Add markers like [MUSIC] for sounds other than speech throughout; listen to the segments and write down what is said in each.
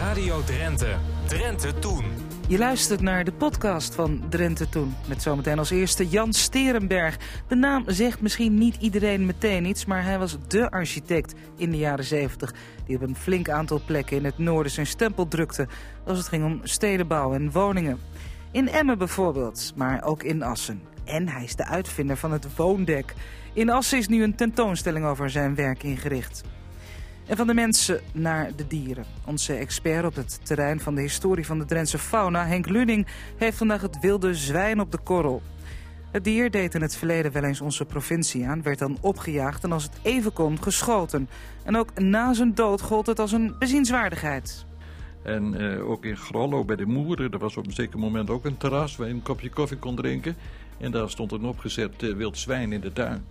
Radio Drenthe. Drenthe Toen. Je luistert naar de podcast van Drenthe Toen. Met zometeen als eerste Jan Sterenberg. De naam zegt misschien niet iedereen meteen iets, maar hij was dé architect in de jaren 70. Die op een flink aantal plekken in het noorden zijn stempel drukte. Als het ging om stedenbouw en woningen. In Emmen bijvoorbeeld, maar ook in Assen. En hij is de uitvinder van het woondek. In Assen is nu een tentoonstelling over zijn werk ingericht. En van de mensen naar de dieren. Onze expert op het terrein van de historie van de Drentse fauna, Henk Lunning, heeft vandaag het wilde zwijn op de korrel. Het dier deed in het verleden wel eens onze provincie aan, werd dan opgejaagd en als het even kon geschoten. En ook na zijn dood gold het als een bezienswaardigheid. En uh, ook in Grollo bij de Moeren, er was op een zeker moment ook een terras waar je een kopje koffie kon drinken. En daar stond een opgezet uh, wild zwijn in de tuin.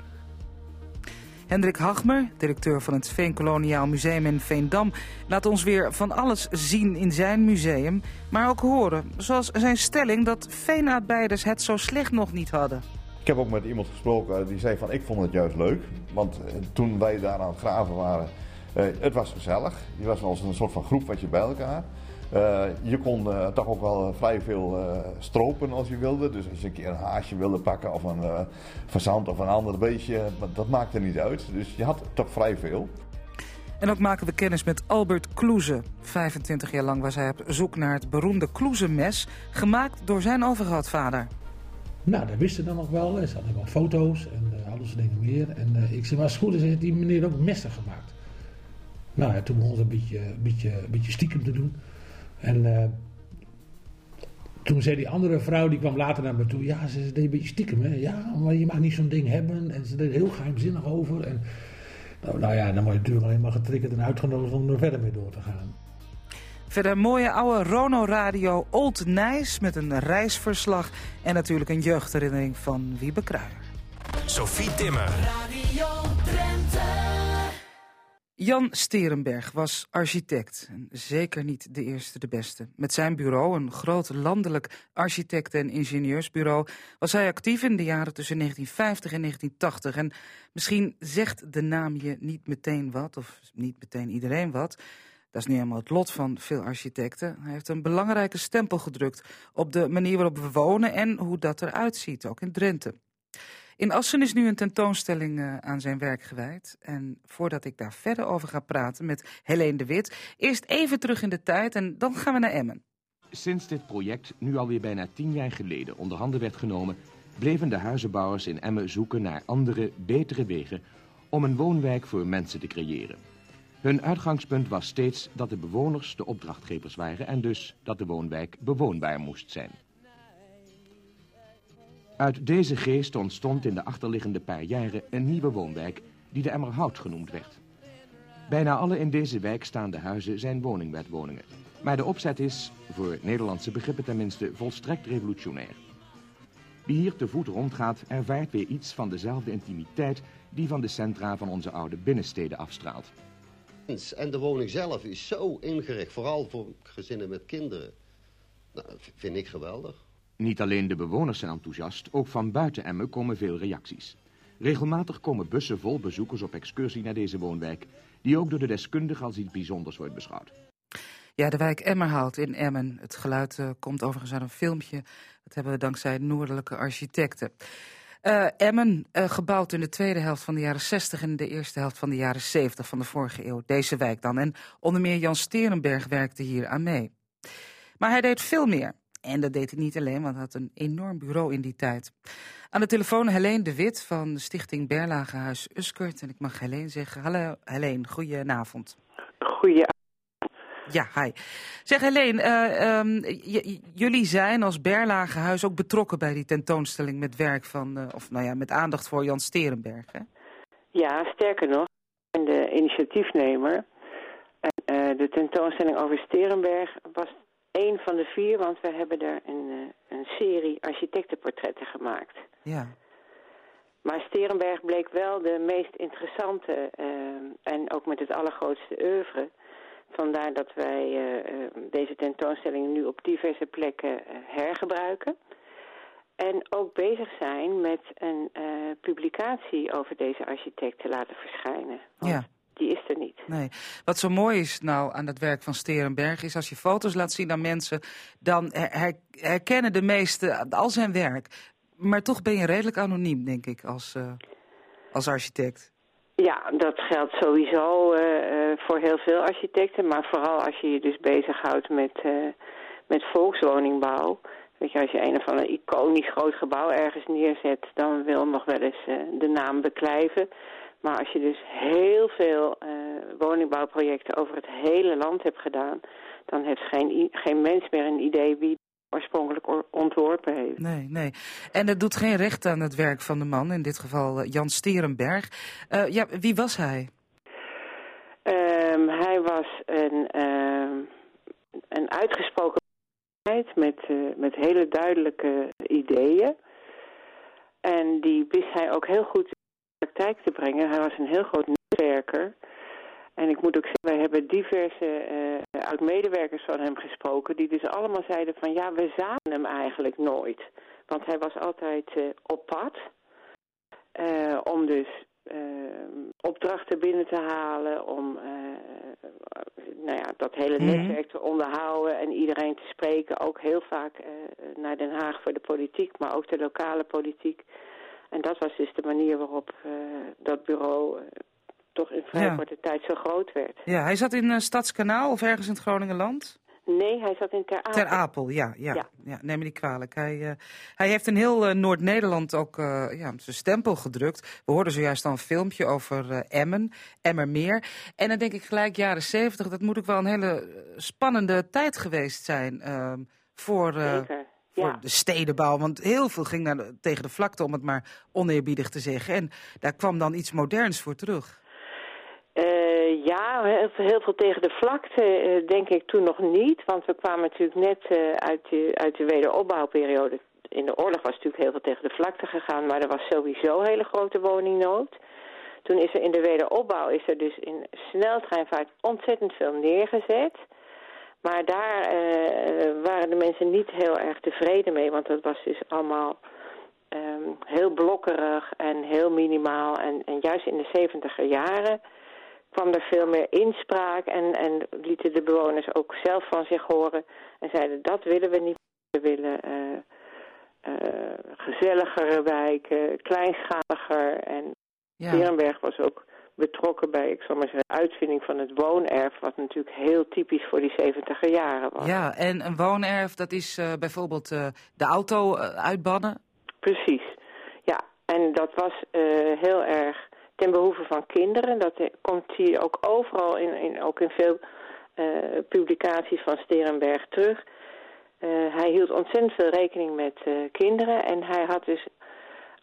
Hendrik Hagmer, directeur van het Veenkoloniaal Museum in Veendam, laat ons weer van alles zien in zijn museum, maar ook horen. Zoals zijn stelling dat veenaardbeiders het zo slecht nog niet hadden. Ik heb ook met iemand gesproken die zei van ik vond het juist leuk, want eh, toen wij daar aan het graven waren, uh, het was gezellig. Je was als een soort van groep wat je bij elkaar. Uh, je kon uh, toch ook wel vrij veel uh, stropen als je wilde. Dus als je een keer een haasje wilde pakken of een verzand of een ander beestje, dat maakte niet uit. Dus je had toch vrij veel. En ook maken we kennis met Albert Kloeze. 25 jaar lang was hij op zoek naar het beroemde Kloeze-mes, gemaakt door zijn overgrootvader. Nou, dat wisten dan nog wel. Ze hadden wel foto's en uh, alles dingen meer. En ik zei, maar als het goed is, heeft die meneer ook messen gemaakt. Nou ja, toen begon ze een beetje, beetje, beetje stiekem te doen. En uh, toen zei die andere vrouw, die kwam later naar me toe. Ja, ze deed een beetje stiekem. Hè? Ja, maar je mag niet zo'n ding hebben. En ze deed heel geheimzinnig over. En, nou, nou ja, dan word je natuurlijk alleen maar getriggerd en uitgenodigd om er verder mee door te gaan. Verder mooie oude Rono Radio Old Nijs met een reisverslag. En natuurlijk een jeugdherinnering van Wiebe Kruijer. Sophie Timmer. Radio. Jan Sterenberg was architect. En zeker niet de eerste de beste. Met zijn bureau, een groot landelijk architecten- en ingenieursbureau... was hij actief in de jaren tussen 1950 en 1980. En misschien zegt de naam je niet meteen wat, of niet meteen iedereen wat... Dat is nu helemaal het lot van veel architecten. Hij heeft een belangrijke stempel gedrukt op de manier waarop we wonen en hoe dat eruit ziet, ook in Drenthe. In Assen is nu een tentoonstelling uh, aan zijn werk gewijd. En voordat ik daar verder over ga praten met Helene de Wit, eerst even terug in de tijd en dan gaan we naar Emmen. Sinds dit project, nu alweer bijna tien jaar geleden, onder handen werd genomen, bleven de huizenbouwers in Emmen zoeken naar andere, betere wegen om een woonwijk voor mensen te creëren. Hun uitgangspunt was steeds dat de bewoners de opdrachtgevers waren en dus dat de woonwijk bewoonbaar moest zijn. Uit deze geest ontstond in de achterliggende paar jaren een nieuwe woonwijk die de Emmerhout genoemd werd. Bijna alle in deze wijk staande huizen zijn woningwetwoningen. Maar de opzet is, voor Nederlandse begrippen tenminste, volstrekt revolutionair. Wie hier te voet rondgaat ervaart weer iets van dezelfde intimiteit die van de centra van onze oude binnensteden afstraalt. En de woning zelf is zo ingericht, vooral voor gezinnen met kinderen. Nou, vind ik geweldig. Niet alleen de bewoners zijn enthousiast, ook van buiten Emmen komen veel reacties. Regelmatig komen bussen vol bezoekers op excursie naar deze woonwijk, die ook door de deskundigen als iets bijzonders wordt beschouwd. Ja, de wijk Emmerhout in Emmen. Het geluid uh, komt overigens uit een filmpje. Dat hebben we dankzij noordelijke architecten. Uh, Emmen, uh, gebouwd in de tweede helft van de jaren 60 en de eerste helft van de jaren 70 van de vorige eeuw. Deze wijk dan. En onder meer Jan Sterenberg werkte hier aan mee. Maar hij deed veel meer. En dat deed hij niet alleen, want hij had een enorm bureau in die tijd. Aan de telefoon Helene de Wit van de stichting Berlagehuis Uskert. En ik mag Helene zeggen. Hallo Helene, goedenavond. Goedenavond. Ja, hi. Zeg Helene, uh, um, jullie zijn als Berlagehuis ook betrokken bij die tentoonstelling met werk van, uh, of nou ja, met aandacht voor Jan Sterenberg, hè? Ja, sterker nog, ik ben de initiatiefnemer. En uh, de tentoonstelling over Sterenberg was een van de vier, want we hebben er een, eh, een serie architectenportretten gemaakt. Ja. Maar Sterenberg bleek wel de meest interessante uh, en ook met het allergrootste oeuvre. Vandaar dat wij uh, deze tentoonstelling nu op diverse plekken hergebruiken. En ook bezig zijn met een publicatie over deze architect te laten verschijnen. Want ja. Die is er niet. Nee. Wat zo mooi is nou aan het werk van Sterenberg is als je foto's laat zien aan mensen, dan her herkennen de meesten al zijn werk. Maar toch ben je redelijk anoniem, denk ik, als, uh, als architect. Ja, dat geldt sowieso uh, voor heel veel architecten, maar vooral als je je dus bezighoudt met, uh, met volkswoningbouw. Weet je, als je een of ander iconisch groot gebouw ergens neerzet, dan wil nog wel eens de naam beklijven. Maar als je dus heel veel woningbouwprojecten over het hele land hebt gedaan, dan heeft geen, geen mens meer een idee wie oorspronkelijk ontworpen heeft. Nee, nee. En het doet geen recht aan het werk van de man, in dit geval Jan Sterenberg. Uh, ja, wie was hij? Um, hij was een, uh, een uitgesproken met, uh, met hele duidelijke ideeën. En die wist hij ook heel goed praktijk te brengen. Hij was een heel groot netwerker. En ik moet ook zeggen, wij hebben diverse uh, oud-medewerkers van hem gesproken... die dus allemaal zeiden van ja, we zagen hem eigenlijk nooit. Want hij was altijd uh, op pad uh, om dus opdrachten binnen te halen... om nou ja, dat hele Mhm. netwerk te onderhouden en iedereen te spreken. Ook heel vaak naar Den Haag voor de politiek, maar ook de lokale politiek. En dat was dus de manier waarop dat bureau toch in vrij Ja. korte tijd zo groot werd. Ja, hij zat in eh, Stadskanaal of ergens in het Groningenland? Nee, hij zat in Ter Apel. Ter Apel, ja. ja, ja. Ja. neem me niet kwalijk. Hij, eh, hij heeft in heel eh, Noord-Nederland ook eh, ja, zijn stempel gedrukt. We hoorden zojuist al een filmpje over eh, Emmen, Emmermeer. En dan denk ik gelijk jaren zeventig, dat moet ook wel een hele eh, spannende tijd geweest zijn... ehm, voor, eh, Zeker. Voor de stedenbouw. Want heel veel ging naar de- tegen de vlakte, om het maar oneerbiedig te zeggen. En daar kwam dan iets moderns voor terug. Eh, ja, heel, veel- heel veel tegen de vlakte eh, denk ik toen nog niet. Want we kwamen natuurlijk net eh, uit, de, uit de wederopbouwperiode. In de oorlog was natuurlijk heel veel tegen de vlakte gegaan. Maar er was sowieso hele grote woningnood. Toen is er in de wederopbouw is er dus in sneltreinvaart ontzettend veel neergezet. Maar daar eh, waren de mensen niet heel erg tevreden mee. Want dat was dus allemaal ehm, heel blokkerig en heel minimaal. En, en juist in de zeventiger jaren kwam er veel meer inspraak en, en lieten de bewoners ook zelf van zich horen. En zeiden dat willen we niet. We willen eh, eh, gezelligere wijken, kleinschaliger. En Ja. Was ook betrokken bij, ik zal maar zeggen, de uitvinding van het woonerf. Wat natuurlijk heel typisch voor die zeventiger jaren was. Ja, en een woonerf, dat is eh, bijvoorbeeld eh, de auto eh, uitbannen. Precies. Ja, en dat was heel erg ten behoeve van kinderen. Dat komt hier ook overal, in, in, ook in veel publicaties van Sterenberg terug. Hij hield ontzettend veel rekening met kinderen. En hij had dus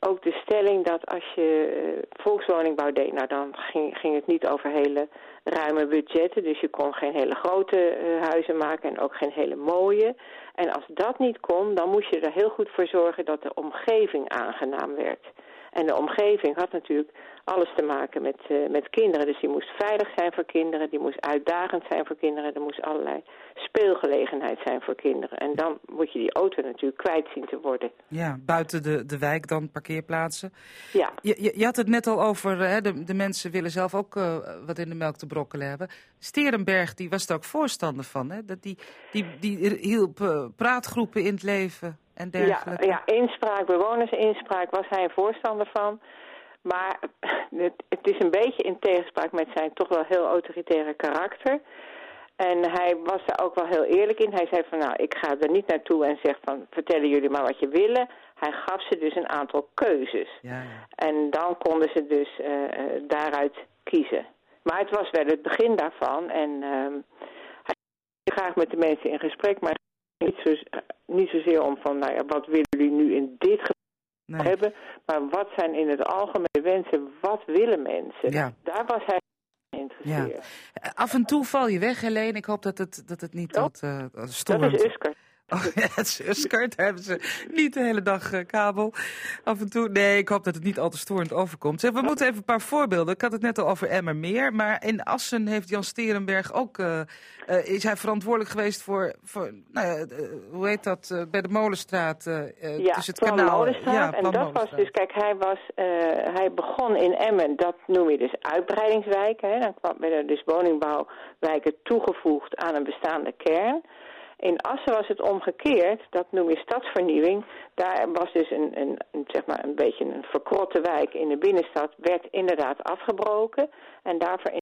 ook de stelling dat als je eh, volkswoningbouw deed... nou dan ging, ging het niet over hele ruime budgetten. Dus je kon geen hele grote eh, huizen maken en ook geen hele mooie. En als dat niet kon, dan moest je er heel goed voor zorgen dat de omgeving aangenaam werd. En de omgeving had natuurlijk alles te maken met, eh, met kinderen. Dus die moest veilig zijn voor kinderen, die moest uitdagend zijn voor kinderen. Er moest allerlei speelgelegenheid zijn voor kinderen. En dan moet je die auto natuurlijk kwijt zien te worden. Ja, buiten de, de wijk dan parkeerplaatsen. Ja, Je, je, je had het net al over, hè, de, de mensen willen zelf ook eh, wat in de melk te brokkelen hebben. Sterenberg die was er ook voorstander van. Hè? Dat die, die, die hielp eh, praatgroepen in het leven en ja, dergelijke. ja, inspraak, bewonersinspraak was hij een voorstander van. Maar [LAUGHS] het, het is een beetje in tegenspraak met zijn toch wel heel autoritaire karakter. En hij was daar ook wel heel eerlijk in. Hij zei van nou, ik ga er niet naartoe en zeg van vertellen jullie maar wat je willen. Hij gaf ze dus een aantal keuzes. Ja, ja. En dan konden ze dus eh, eh, daaruit kiezen. Maar het was wel het begin daarvan. En ehm, hij ging graag met de mensen in gesprek, maar niet, zo, eh, niet zozeer om van, nou ja, wat willen jullie nu in dit geval Nee. hebben, maar wat zijn in het algemeen wensen, wat willen mensen? Ja. Daar was hij. Eh, Af en toe val je weg, Helene. Ik hoop dat het, dat het niet Oh, tot uh, Dat stormt. is Usker. Oh [LAUGHS] ja, het is Uskert. Daar hebben ze niet de hele dag eh, kabel. Af en toe. Nee, ik hoop dat het niet al te storend overkomt. Zeg, we moeten even een paar voorbeelden. Ik had het net al over Emmermeer. Maar in Assen heeft Jan Sterenberg ook... eh, eh, is hij verantwoordelijk geweest voor... voor nou ja, hoe heet dat? bij de Molenstraat. Ja, tussen het Plan kanaal. Molenstraat. en Plan dat was dus, kijk, hij, was, hij begon in Emmen, dat noem je dus uitbreidingswijken. Hè. Dan kwam, werden er dus woningbouwwijken toegevoegd aan een bestaande kern. In Assen was het omgekeerd, dat noem je stadsvernieuwing. Daar was dus een, een, een, zeg maar een beetje een verkrotte wijk in de binnenstad, werd inderdaad afgebroken. En daarvoor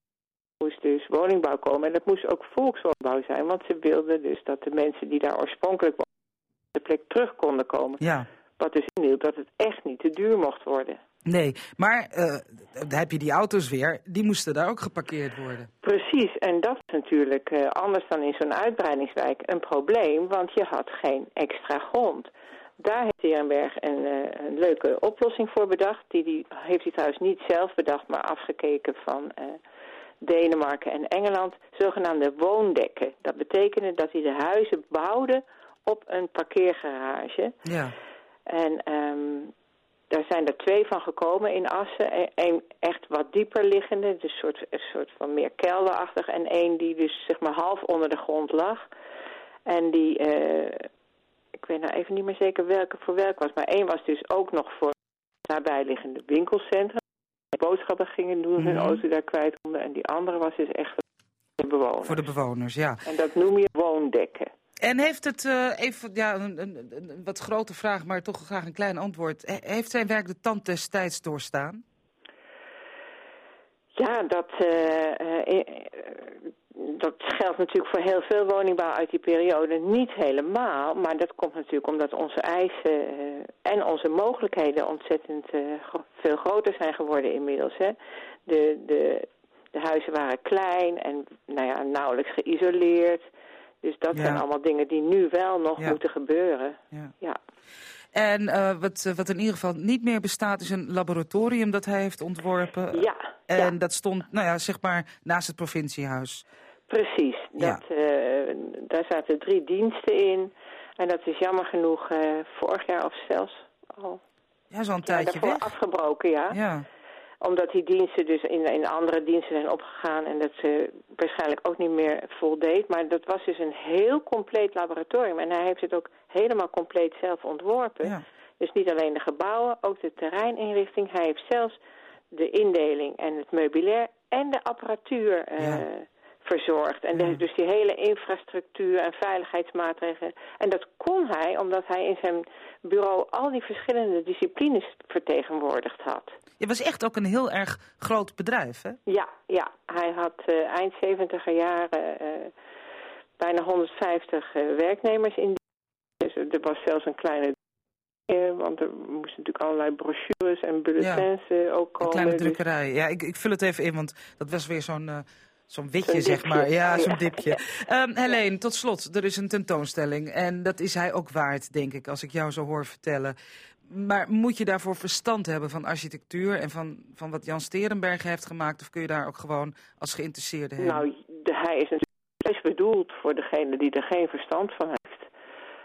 moest dus woningbouw komen. En dat moest ook volkswoningbouw zijn, want ze wilden dus dat de mensen die daar oorspronkelijk woonden, op de plek terug konden komen. Ja. Wat dus inhield dat het echt niet te duur mocht worden. Nee, maar dan heb je die auto's weer. Die moesten daar ook geparkeerd worden. Precies, en dat is natuurlijk eh, anders dan in zo'n uitbreidingswijk een probleem, want je had geen extra grond. Daar heeft Herenberg een, eh, een leuke oplossing voor bedacht. Die, die heeft hij trouwens niet zelf bedacht, maar afgekeken van Denemarken en Engeland. Zogenaamde woondekken. Dat betekende dat hij de huizen bouwde op een parkeergarage. Ja. En ehm, daar zijn er twee van gekomen in Assen. Eén echt wat dieper liggende, dus een soort, een soort van meer kelderachtig. En één die dus zeg maar half onder de grond lag. En die, eh, ik weet nou even niet meer zeker welke voor welk was. Maar één was dus ook nog voor nabijliggende winkelcentra. Boodschappen gingen doen, hun Mhm. auto daar kwijt konden. En die andere was dus echt voor de bewoners. Voor de bewoners, ja. En dat noem je woondekken. En heeft het, eh, even ja, een, een, wat grote vraag, maar toch graag een klein antwoord. He- heeft zijn werk de tand des tijds doorstaan? Ja, dat, eh, eh, dat geldt natuurlijk voor heel veel woningbouw uit die periode. Niet helemaal, maar dat komt natuurlijk omdat onze eisen en onze mogelijkheden ontzettend veel groter zijn geworden inmiddels. Hè. De, de, de huizen waren klein en nou ja, nauwelijks geïsoleerd. Dus dat Ja. zijn allemaal dingen die nu wel nog Ja. moeten gebeuren. Ja. Ja. En eh, wat, eh, wat in ieder geval niet meer bestaat, is een laboratorium dat hij heeft ontworpen. Ja, En dat stond, nou ja, zeg maar, naast het provinciehuis. Precies. Ja. Dat, eh, daar zaten drie diensten in. En dat is jammer genoeg vorig jaar of zelfs al Ja, zo'n tijdje daarvoor weg. afgebroken, ja. Ja. Omdat die diensten dus in, in andere diensten zijn opgegaan en dat ze waarschijnlijk ook niet meer voldeed. Maar dat was dus een heel compleet laboratorium. En hij heeft het ook helemaal compleet zelf ontworpen. ja. Dus niet alleen de gebouwen, ook de terreininrichting. Hij heeft zelfs de indeling en het meubilair en de apparatuur eh, Ja. Verzorgd. En Ja. de- dus die hele infrastructuur en veiligheidsmaatregelen. En dat kon hij omdat hij in zijn bureau al die verschillende disciplines vertegenwoordigd had. Het was echt ook een heel erg groot bedrijf, hè? Ja, ja. Hij had eh, eind 70 jaren eh, bijna 150 eh, werknemers in. Dus er was zelfs een kleine. want er moesten natuurlijk allerlei brochures en bulletins ook Een komen. kleine dus- drukkerij. Ja, ik, ik vul het even in, want dat was weer zo'n zo'n witje, zeg maar. Ja, zo'n ja. dipje. Ehm Helene, tot slot, er is een tentoonstelling. En dat is hij ook waard, denk ik, als ik jou zo hoor vertellen. Maar moet je daarvoor verstand hebben van architectuur en van, van wat Jan Sterenberg heeft gemaakt? Of kun je daar ook gewoon als geïnteresseerde heen? Nou, de, hij is natuurlijk bedoeld voor degene die er geen verstand van heeft.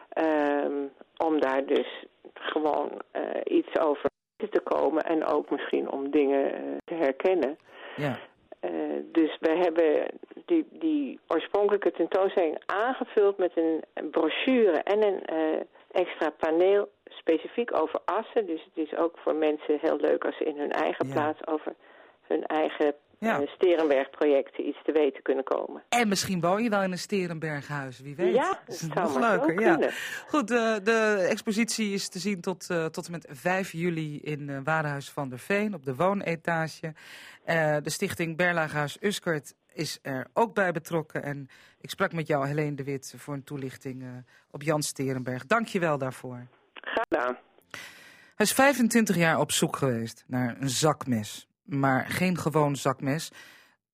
Ehm, om daar dus gewoon eh, iets over te komen en ook misschien om dingen eh, te herkennen. Ja. Eh, dus we hebben die, die oorspronkelijke tentoonstelling aangevuld met een, een brochure en een eh, extra paneel specifiek over assen. Dus het is ook voor mensen heel leuk als ze in hun eigen Ja. plaats over hun eigen Ja. Sterenberg-projecten iets te weten kunnen komen. En misschien woon je wel in een Sterenberghuis, wie weet. Ja, Dat is zou nog leuker. Ja. Goed, de, de expositie is te zien tot, eh, tot en met 5 juli in Warenhuis van der Veen op de woonetage. Eh, de stichting Berlaaghuis Uskert is er ook bij betrokken. En ik sprak met jou, Helene de Wit, voor een toelichting op Jan Sterenberg. Dank je wel daarvoor. Graag gedaan. Hij is 25 jaar op zoek geweest naar een zakmes. Maar geen gewoon zakmes,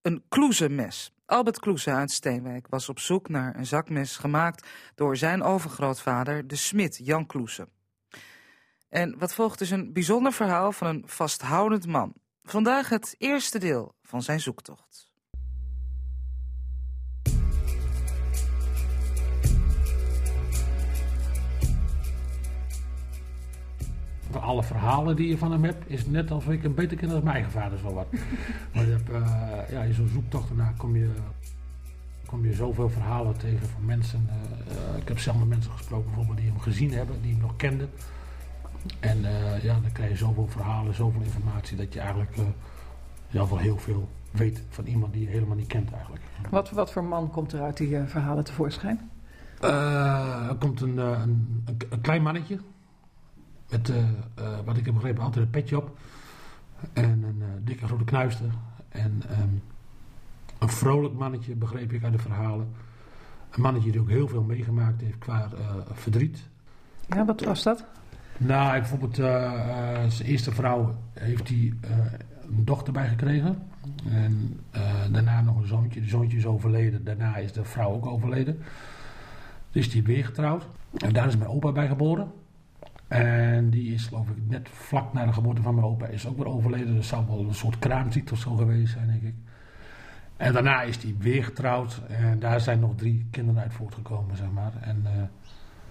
een kloezenmes. Albert Kloeze uit Steenwijk was op zoek naar een zakmes gemaakt door zijn overgrootvader, de smid Jan Kloeze. En wat volgt is een bijzonder verhaal van een vasthoudend man. Vandaag het eerste deel van zijn zoektocht. Verhalen die je van hem hebt, is net alsof ik een beter ken dan mijn eigen vader zo wat. [LAUGHS] maar je hebt, eh, ja, in zo'n zoektocht daarna kom je, kom je zoveel verhalen tegen van mensen. eh, ik heb zelf met mensen gesproken bijvoorbeeld die hem gezien hebben, die hem nog kenden. En eh, ja, dan krijg je zoveel verhalen, zoveel informatie dat je eigenlijk ja, wel heel veel weet van iemand die je helemaal niet kent eigenlijk. Wat, wat voor man komt er uit die verhalen tevoorschijn? Er komt een, een, een, een klein mannetje. Met, eh, eh, wat ik heb begrepen, altijd een petje op. En een eh, dikke grote knuister. En ehm, een vrolijk mannetje, begreep ik uit de verhalen. Een mannetje die ook heel veel meegemaakt heeft qua verdriet. Ja, wat was dat? Nou, bijvoorbeeld zijn eerste vrouw heeft hij een dochter bij gekregen. En daarna nog een zoontje. De zoontje is overleden. Daarna is de vrouw ook overleden. Dus die weer getrouwd. En daar is mijn opa bij geboren. En die is geloof ik net vlak na de geboorte van mijn opa is ook weer overleden. Dat zou wel een soort kraamziekte of zo geweest zijn, denk ik. En daarna is hij weer getrouwd. En daar zijn nog drie kinderen uit voortgekomen, zeg maar. En eh,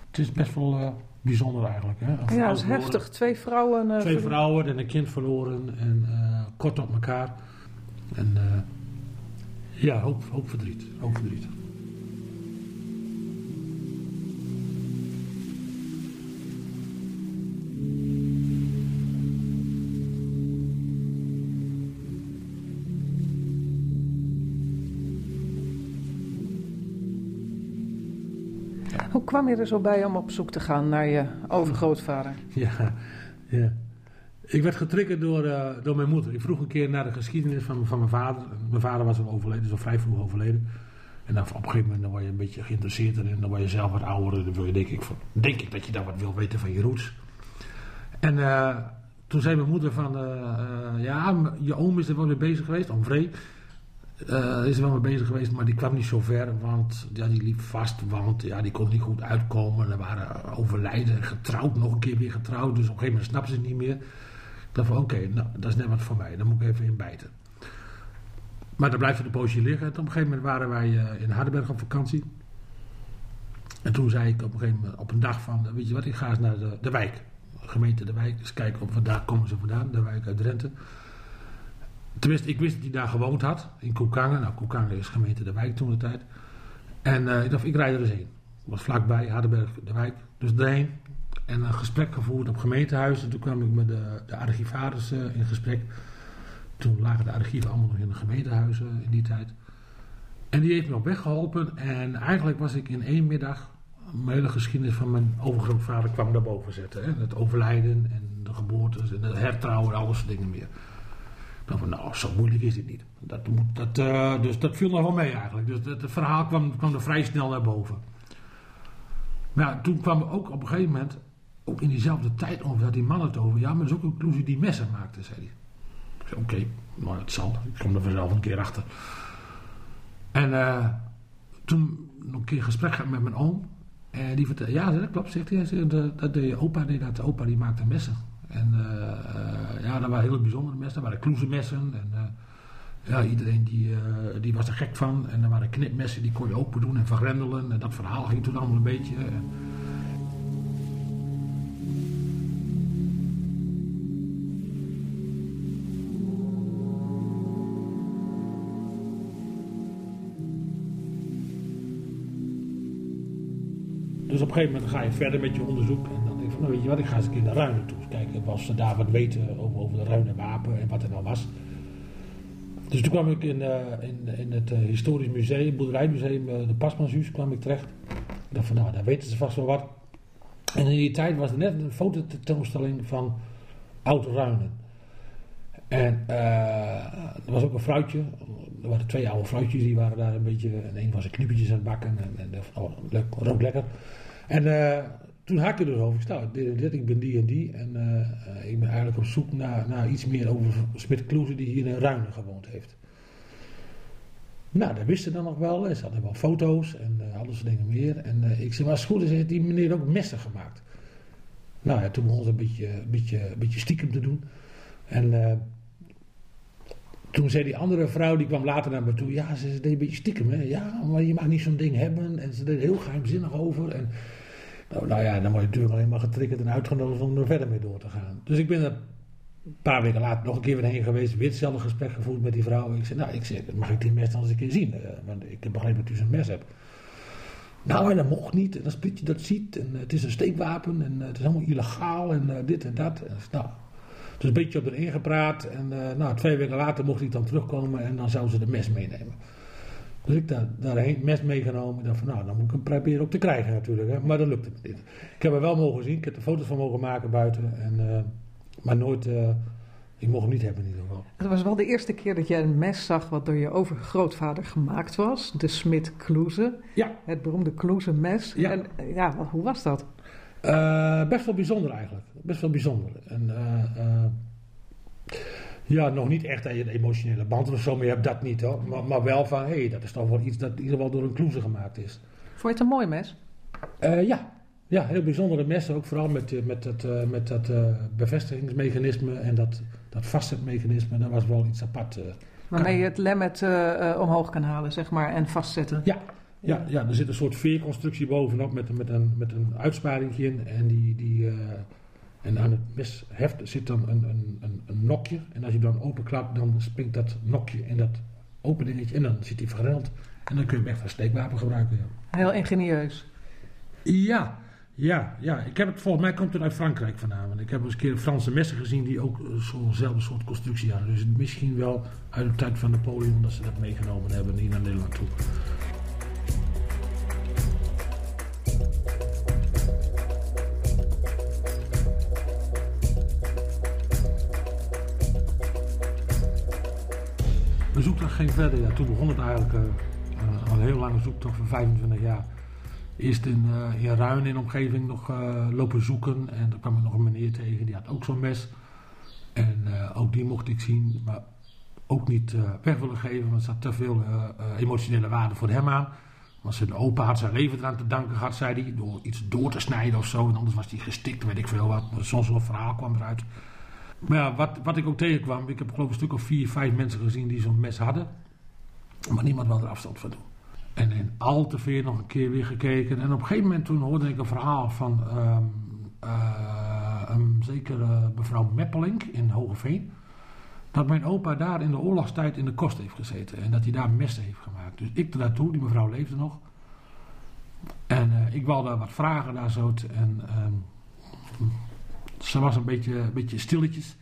het is best wel eh, bijzonder eigenlijk. Hè? Een Ja, dat is verloren. heftig. Twee vrouwen. eh, Twee vrouwen en een kind verloren. En kort op elkaar. En ja, hoop, hoop verdriet. Hoop verdriet. Kwam je er zo bij om op zoek te gaan naar je overgrootvader? [LAUGHS] Ja, ja. Ik werd getriggerd door, eh, door mijn moeder. Ik vroeg een keer naar de geschiedenis van, van mijn vader. Mijn vader was al overleden, zo vrij vroeg overleden. En dan op een gegeven moment dan word je een beetje geïnteresseerd in. En dan word je zelf wat ouder. Dan wil je, denk ik, van, denk ik dat je daar wat wil weten van je roots. En eh, toen zei mijn moeder van... eh, ja, je oom is er wel mee bezig geweest. Oom Vree eh, is er wel mee bezig geweest. Maar die kwam niet zo ver. Want ja, die liep vast. Want ja, die kon niet goed uitkomen. Er waren overlijden. Getrouwd. Nog een keer weer getrouwd. Dus op een gegeven moment snapte ze het niet meer. Ik dacht van oké, nou, dat is net wat voor mij. Daar moet ik even in bijten. Maar dan blijft het een poosje liggen. En op een gegeven moment waren wij eh, in Hardenberg op vakantie. En toen zei ik op een gegeven moment, op een dag van, weet je wat, ik ga eens naar de, de wijk. Gemeente De Wijk, eens kijken of daar komen ze vandaan, de wijk uit Drenthe. Tenminste, ik wist dat hij daar gewoond had, in Koekangen. Nou, Koekangen is gemeente De Wijk toen de tijd. En eh, ik dacht, ik rijd er eens heen. was vlakbij, Hardenberg, De Wijk. Dus erheen. En een gesprek gevoerd op gemeentehuis. En toen kwam ik met de, de eh, in gesprek. Toen lagen de archieven allemaal nog in de gemeentehuizen in die tijd. En die heeft me op weg geholpen. En eigenlijk was ik in één middag. Mijn hele geschiedenis van mijn overgrootvader kwam daarboven zetten. Hè? Het overlijden en de geboortes en het hertrouwen en al dat soort dingen meer. Dacht van, nou, zo moeilijk is dit niet. Dat dat, eh, dus dat viel nog wel mee eigenlijk. Dus het, het verhaal kwam, kwam er vrij snel naar boven. Maar toen kwam ook op een gegeven moment, ook in diezelfde tijd ongeveer, had die man het over. Ja, maar dat is ook een conclusie die messen maakte, zei hij. Ik zei, oké, maar dat zal. Ik kom er vanzelf een keer achter. En eh, toen nog een keer gesprek gehad met mijn oom. En die vertelde, ja, dat klopt, zegt hij. Dat, dat deed je opa, deed dat. Opa die maakte messen. En eh, eh, ja, dat waren hele bijzondere messen. Dat waren kloezenmessen. En eh, ja, iedereen die, die was er gek van. En er waren knipmessen, die kon je open doen en vergrendelen. En dat verhaal ging toen allemaal een beetje. Dus op een gegeven moment ga je verder met je onderzoek. En nou weet je wat, ik ga eens een keer naar Ruinen toe. Kijken of ze daar wat weten over, over de Ruinen wapen en wat er nou was. Dus toen kwam ik in, eh, in, in het eh, historisch museum, boerderijmuseum, eh, de Pasmanshuis, kwam ik terecht. Ik dacht van, nou, daar weten ze vast wel wat. En in die tijd was er net een fototentoonstelling van Oud Ruinen. En er was ook een vrouwtje. Er waren twee oude vrouwtjes die waren daar een beetje. En een was een knippertjes aan het bakken. En, en oh, leuk, rook lekker. En toen had ik er dus over. Ik nou, dit, ik ben die en die. En eh, eh, ik ben eigenlijk op zoek naar, naar iets meer over Smit Kloeze die hier in Ruinen gewoond heeft. Nou, dat wisten dan nog wel. Ze hadden wel foto's en uh, alles dingen meer. En ik zei, maar goed is, heeft die meneer ook messen gemaakt. Nou toen begon ze een beetje, beetje, beetje stiekem te doen. En toen zei die andere vrouw, die kwam later naar me toe. Ja, ze, deed een beetje stiekem. Hè? Ja, maar je mag niet zo'n ding hebben. En ze deed heel geheimzinnig over. En Nou, nou ja, dan word je natuurlijk alleen maar getriggerd en uitgenodigd om er verder mee door te gaan. Dus ik ben er een paar weken later nog een keer weer heen geweest, weer hetzelfde gesprek gevoerd met die vrouw. Ik zei, nou, ik zeg, mag ik die mes dan eens een keer zien? Uh, want ik heb begrepen dat u zo'n mes hebt. Nou, en dat mocht niet. En als je dat ziet, en het is een steekwapen, en het is allemaal illegaal, en dit en dat. Nou, dus een beetje op erin gepraat. En nou, twee weken later mocht ik dan terugkomen en dan zou ze de mes meenemen. Dus ik daar, daarheen mes meegenomen. Ik dacht van nou, dan moet ik hem proberen op te krijgen natuurlijk. Hè. Maar dat lukte me niet. Ik heb hem wel mogen zien. Ik heb er foto's van mogen maken buiten. En, uh, maar nooit, uh, ik mocht hem niet hebben in ieder geval. Het was wel de eerste keer dat jij een mes zag wat door je overgrootvader gemaakt was. De Smit Kloeze. Ja. Het beroemde Kloeze mes. Ja. En ja, hoe was dat? Uh, best wel bijzonder eigenlijk. Best wel bijzonder. En ja, nog niet echt een emotionele band of zo mee hebt, dat niet hoor. Maar, maar wel van, hé, hey, dat is toch wel iets dat in ieder geval door een kloeze gemaakt is. Vond je het een mooi mes? Uh, ja. ja, heel bijzondere messen. Ook vooral met, met dat, uh, met dat uh, bevestigingsmechanisme en dat, dat vastzetmechanisme. Dat was wel iets apart. Waarmee je het lemmet omhoog kan halen, zeg maar, en vastzetten. Ja, ja, ja, er zit een soort veerconstructie bovenop met, met, een, met een uitsparing in. En die... die en aan het mesheft zit dan een, een, een, een, nokje. En als je dan openklapt, dan springt dat nokje in dat open dingetje. En dan zit hij vergreld. En dan kun je hem echt als steekwapen gebruiken. Ja. Heel ingenieus. Ja, ja, ja. Ik heb het, volgens mij komt het uit Frankrijk vandaan. Want ik heb eens een keer Franse messen gezien die ook zo'nzelfde soort constructie hadden. Dus misschien wel uit de tijd van Napoleon dat ze dat meegenomen hebben hier naar Nederland toe. Zoektocht ging verder. Toen begon het eigenlijk uh, uh, al een heel lange zoektocht van 25 jaar. Eerst in, uh, in Ruin in de omgeving nog lopen zoeken. En daar kwam ik nog een meneer tegen, die had ook zo'n mes. En ook die mocht ik zien, maar ook niet weg willen geven, want er zat te veel emotionele waarde voor hem aan. Want zijn opa had zijn leven eraan te danken gehad, zei hij, door iets door te snijden of zo. En anders was hij gestikt, weet ik veel wat. Soms wel verhaal kwam eruit. Maar ja, wat, wat ik ook tegenkwam, ik heb geloof een stuk of vier, vijf mensen gezien die zo'n mes hadden. Maar niemand wilde er afstand van doen. En in al te veel nog een keer weer gekeken. En op een gegeven moment toen hoorde ik een verhaal van um, uh, een zekere mevrouw Meppelink in Hogeveen. Dat mijn opa daar in de oorlogstijd in de kost heeft gezeten. En dat hij daar messen heeft gemaakt. Dus ik naartoe, die mevrouw leefde nog. En uh, ik wilde wat vragen daar zo. En um, ze was een beetje, een beetje stilletjes.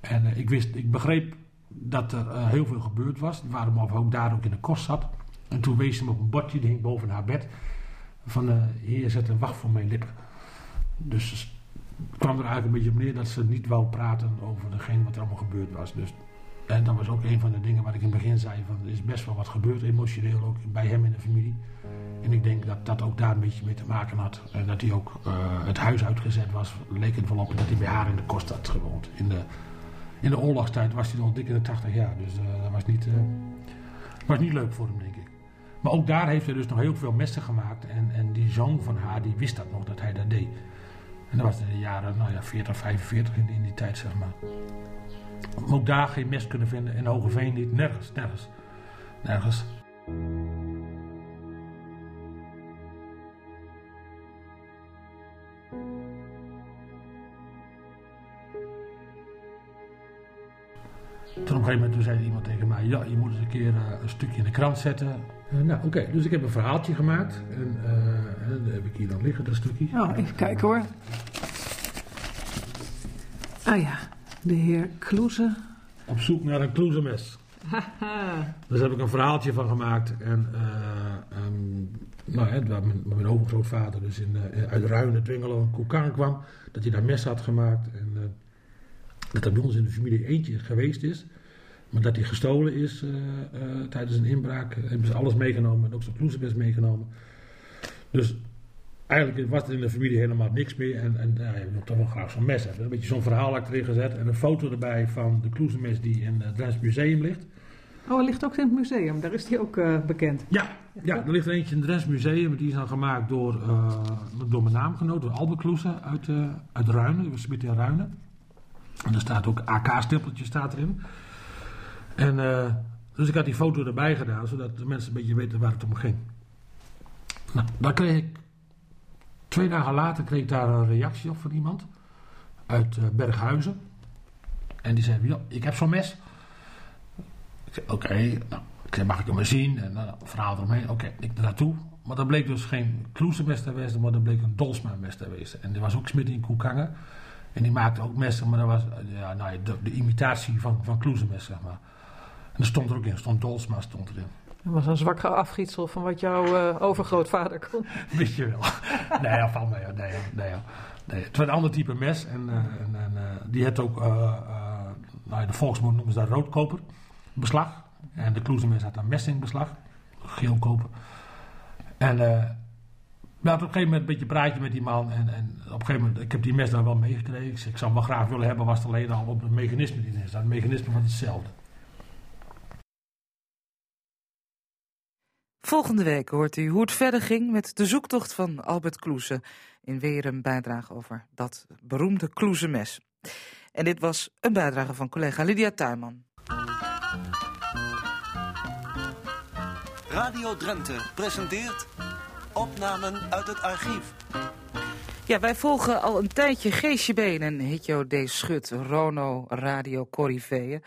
En uh, ik, wist, ik begreep dat er uh, heel veel gebeurd was. Waarom ook daar ook in de kost zat. En toen wees ze me op een bordje, die boven haar bed. Van, uh, hier zet een wacht voor mijn lippen. Dus het kwam er eigenlijk een beetje op neer dat ze niet wou praten over degene wat er allemaal gebeurd was. Dus, en dat was ook een van de dingen wat ik in het begin zei. Van, er is best wel wat gebeurd, emotioneel ook, bij hem in de familie. En ik denk dat dat ook daar een beetje mee te maken had. En dat hij ook uh, het huis uitgezet was, leek het wel op dat hij bij haar in de kost had gewoond. In de, in de oorlogstijd was hij nog dik in de 80 jaar. Dus uh, dat was niet, uh, was niet leuk voor hem, denk ik. Maar ook daar heeft hij dus nog heel veel messen gemaakt. En, en die zoon van haar, die wist dat nog, dat hij dat deed. En dat was in de jaren nou ja, 40, 45 in, in die tijd, zeg maar. Ook daar geen mes kunnen vinden. En Hogeveen niet. Nergens, nergens. Nergens. Toen op een gegeven moment zei iemand tegen mij: Ja, je moet eens een keer uh, een stukje in de krant zetten. Uh, nou, oké, okay. dus ik heb een verhaaltje gemaakt. En, uh, en dat heb ik hier dan liggen, dat stukje. Oh, even kijken hoor. Ah ja, de heer Kloeze. Op zoek naar een Kloezemes. dus heb ik een verhaaltje van gemaakt. En um, nou, hè, waar mijn, mijn overgrootvader dus in, uit Ruinen, Dwingelo, Koekaan kwam. Dat hij daar mes had gemaakt. En, dat er bij ons in de familie eentje geweest is. Maar dat hij gestolen is uh, uh, tijdens een inbraak. Hebben ze alles meegenomen en ook zijn ploezenbest meegenomen. Dus eigenlijk was er in de familie helemaal niks meer. En, en ja, je wil toch wel graag zo'n mes hebben. Een beetje zo'n verhaal achterin gezet. En een foto erbij van de kloezenmes die in het Drents Museum ligt. Oh, hij ligt ook in het museum. Daar is hij ook uh, bekend. Ja, ja, er ligt er eentje in het Drents Museum. Die is dan gemaakt door, door mijn naamgenoot, door Albert Kloeze uit, uit Ruinen. Die was in Ruinen. En er staat ook AK-stempeltje staat erin. En, uh, dus ik had die foto erbij gedaan, zodat de mensen een beetje weten waar het om ging. Nou, daar kreeg ik Twee dagen later kreeg ik daar een reactie op van iemand uit uh, Berghuizen. En die zei, ik heb zo'n mes. Ik zei, oké, nou, mag ik hem maar zien? En dan verhaal eromheen. Oké, ik ik naartoe. Maar dat bleek dus geen Kloesemest te wezen, maar dat bleek een Dolsma-mes te wezen. En er was ook Smit in Koekangen. En die maakte ook messen, maar dat was ja, nou, de, de imitatie van, van Kloesemes, zeg maar. En er stond er ook in, stond Dolsma stond erin. Dat was een zwak afgietsel van wat jouw uh, overgrootvader kon. [LAUGHS] Weet je wel. nee, ja, van. Nee, nee, nee, Het was een ander type mes. En, uh, en, en uh, die had ook, nou, de volksmond noemen ze dat roodkoper. Beslag. En de Kloesemes had een messingbeslag. Geelkoper. En we hadden op een gegeven moment een beetje praatje met die man. En, en op een gegeven moment, ik heb die mes daar wel meegekregen. Ik, ik zou hem wel graag willen hebben, was het alleen al op het mechanisme die erin staat. Het mechanisme was hetzelfde. Volgende week hoort u hoe het verder ging met de zoektocht van Albert Kloeze. In weer een bijdrage over dat beroemde Kloeze-mes. En dit was een bijdrage van collega Lydia Tuinman. Radio Drenthe presenteert opnamen uit het archief. Ja, wij volgen al een tijdje Geesje Been en Hitjo D. Schut, Rono Radio Corriveeën...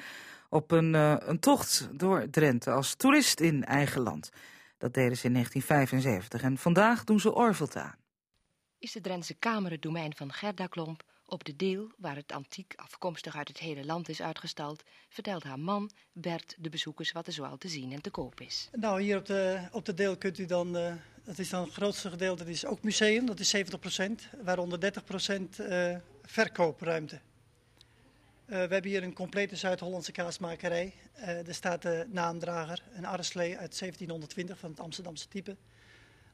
op een, uh, een tocht door Drenthe als toerist in eigen land. Dat deden ze in 1975 en vandaag doen ze Orvelt aan. Is de Drentse Kamer het domein van Gerda Klomp... Op de deel, waar het antiek afkomstig uit het hele land is uitgestald, vertelt haar man Bert de bezoekers wat er zoal te zien en te koop is. Nou, hier op de, op de deel kunt u dan, uh, dat is dan het grootste gedeelte, dat is ook museum, dat is 70%, waaronder 30% uh, verkoopruimte. Uh, we hebben hier een complete Zuid-Hollandse kaasmakerij. er staat de naamdrager, een Arreslee uit 1720 van het Amsterdamse type.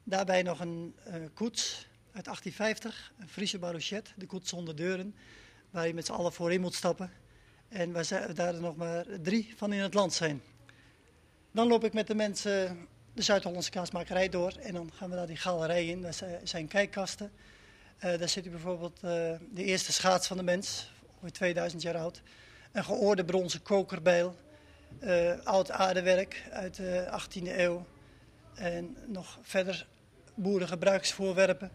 Daarbij nog een koets uit 1850, een Friese barouchet, de koets zonder deuren, waar je met z'n allen voorin moet stappen. En waar daar nog maar drie van in het land zijn. Dan loop ik met de mensen de Zuid-Hollandse kaasmakerij door en dan gaan we naar die galerij in. Daar zijn kijkkasten. Daar zit bijvoorbeeld de eerste schaats van de mens, ongeveer 2000 jaar oud. Een geoorde bronzen kokerbijl, uh, oud aardewerk uit de 18e eeuw. En nog verder boerengebruiksvoorwerpen.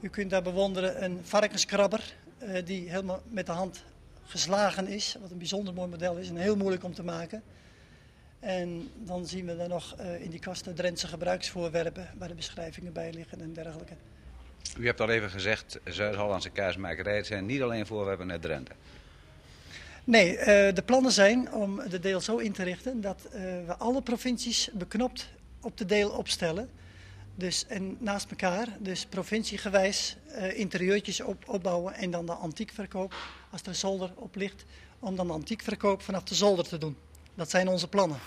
U kunt daar bewonderen een varkenskrabber uh, die helemaal met de hand geslagen is. Wat een bijzonder mooi model is en heel moeilijk om te maken. En dan zien we daar nog uh, in die kasten Drentse gebruiksvoorwerpen waar de beschrijvingen bij liggen en dergelijke. U hebt al even gezegd, Zuid-Hollandse kaasmakerij, het zijn niet alleen voorwerpen uit Drenthe. Nee, uh, de plannen zijn om de deel zo in te richten dat we alle provincies beknopt op de deel opstellen. Dus, en naast elkaar, dus provinciegewijs uh, interieurtjes op, opbouwen en dan de antiekverkoop, als er een zolder op ligt, om dan de antiekverkoop vanaf de zolder te doen. Dat zijn onze plannen.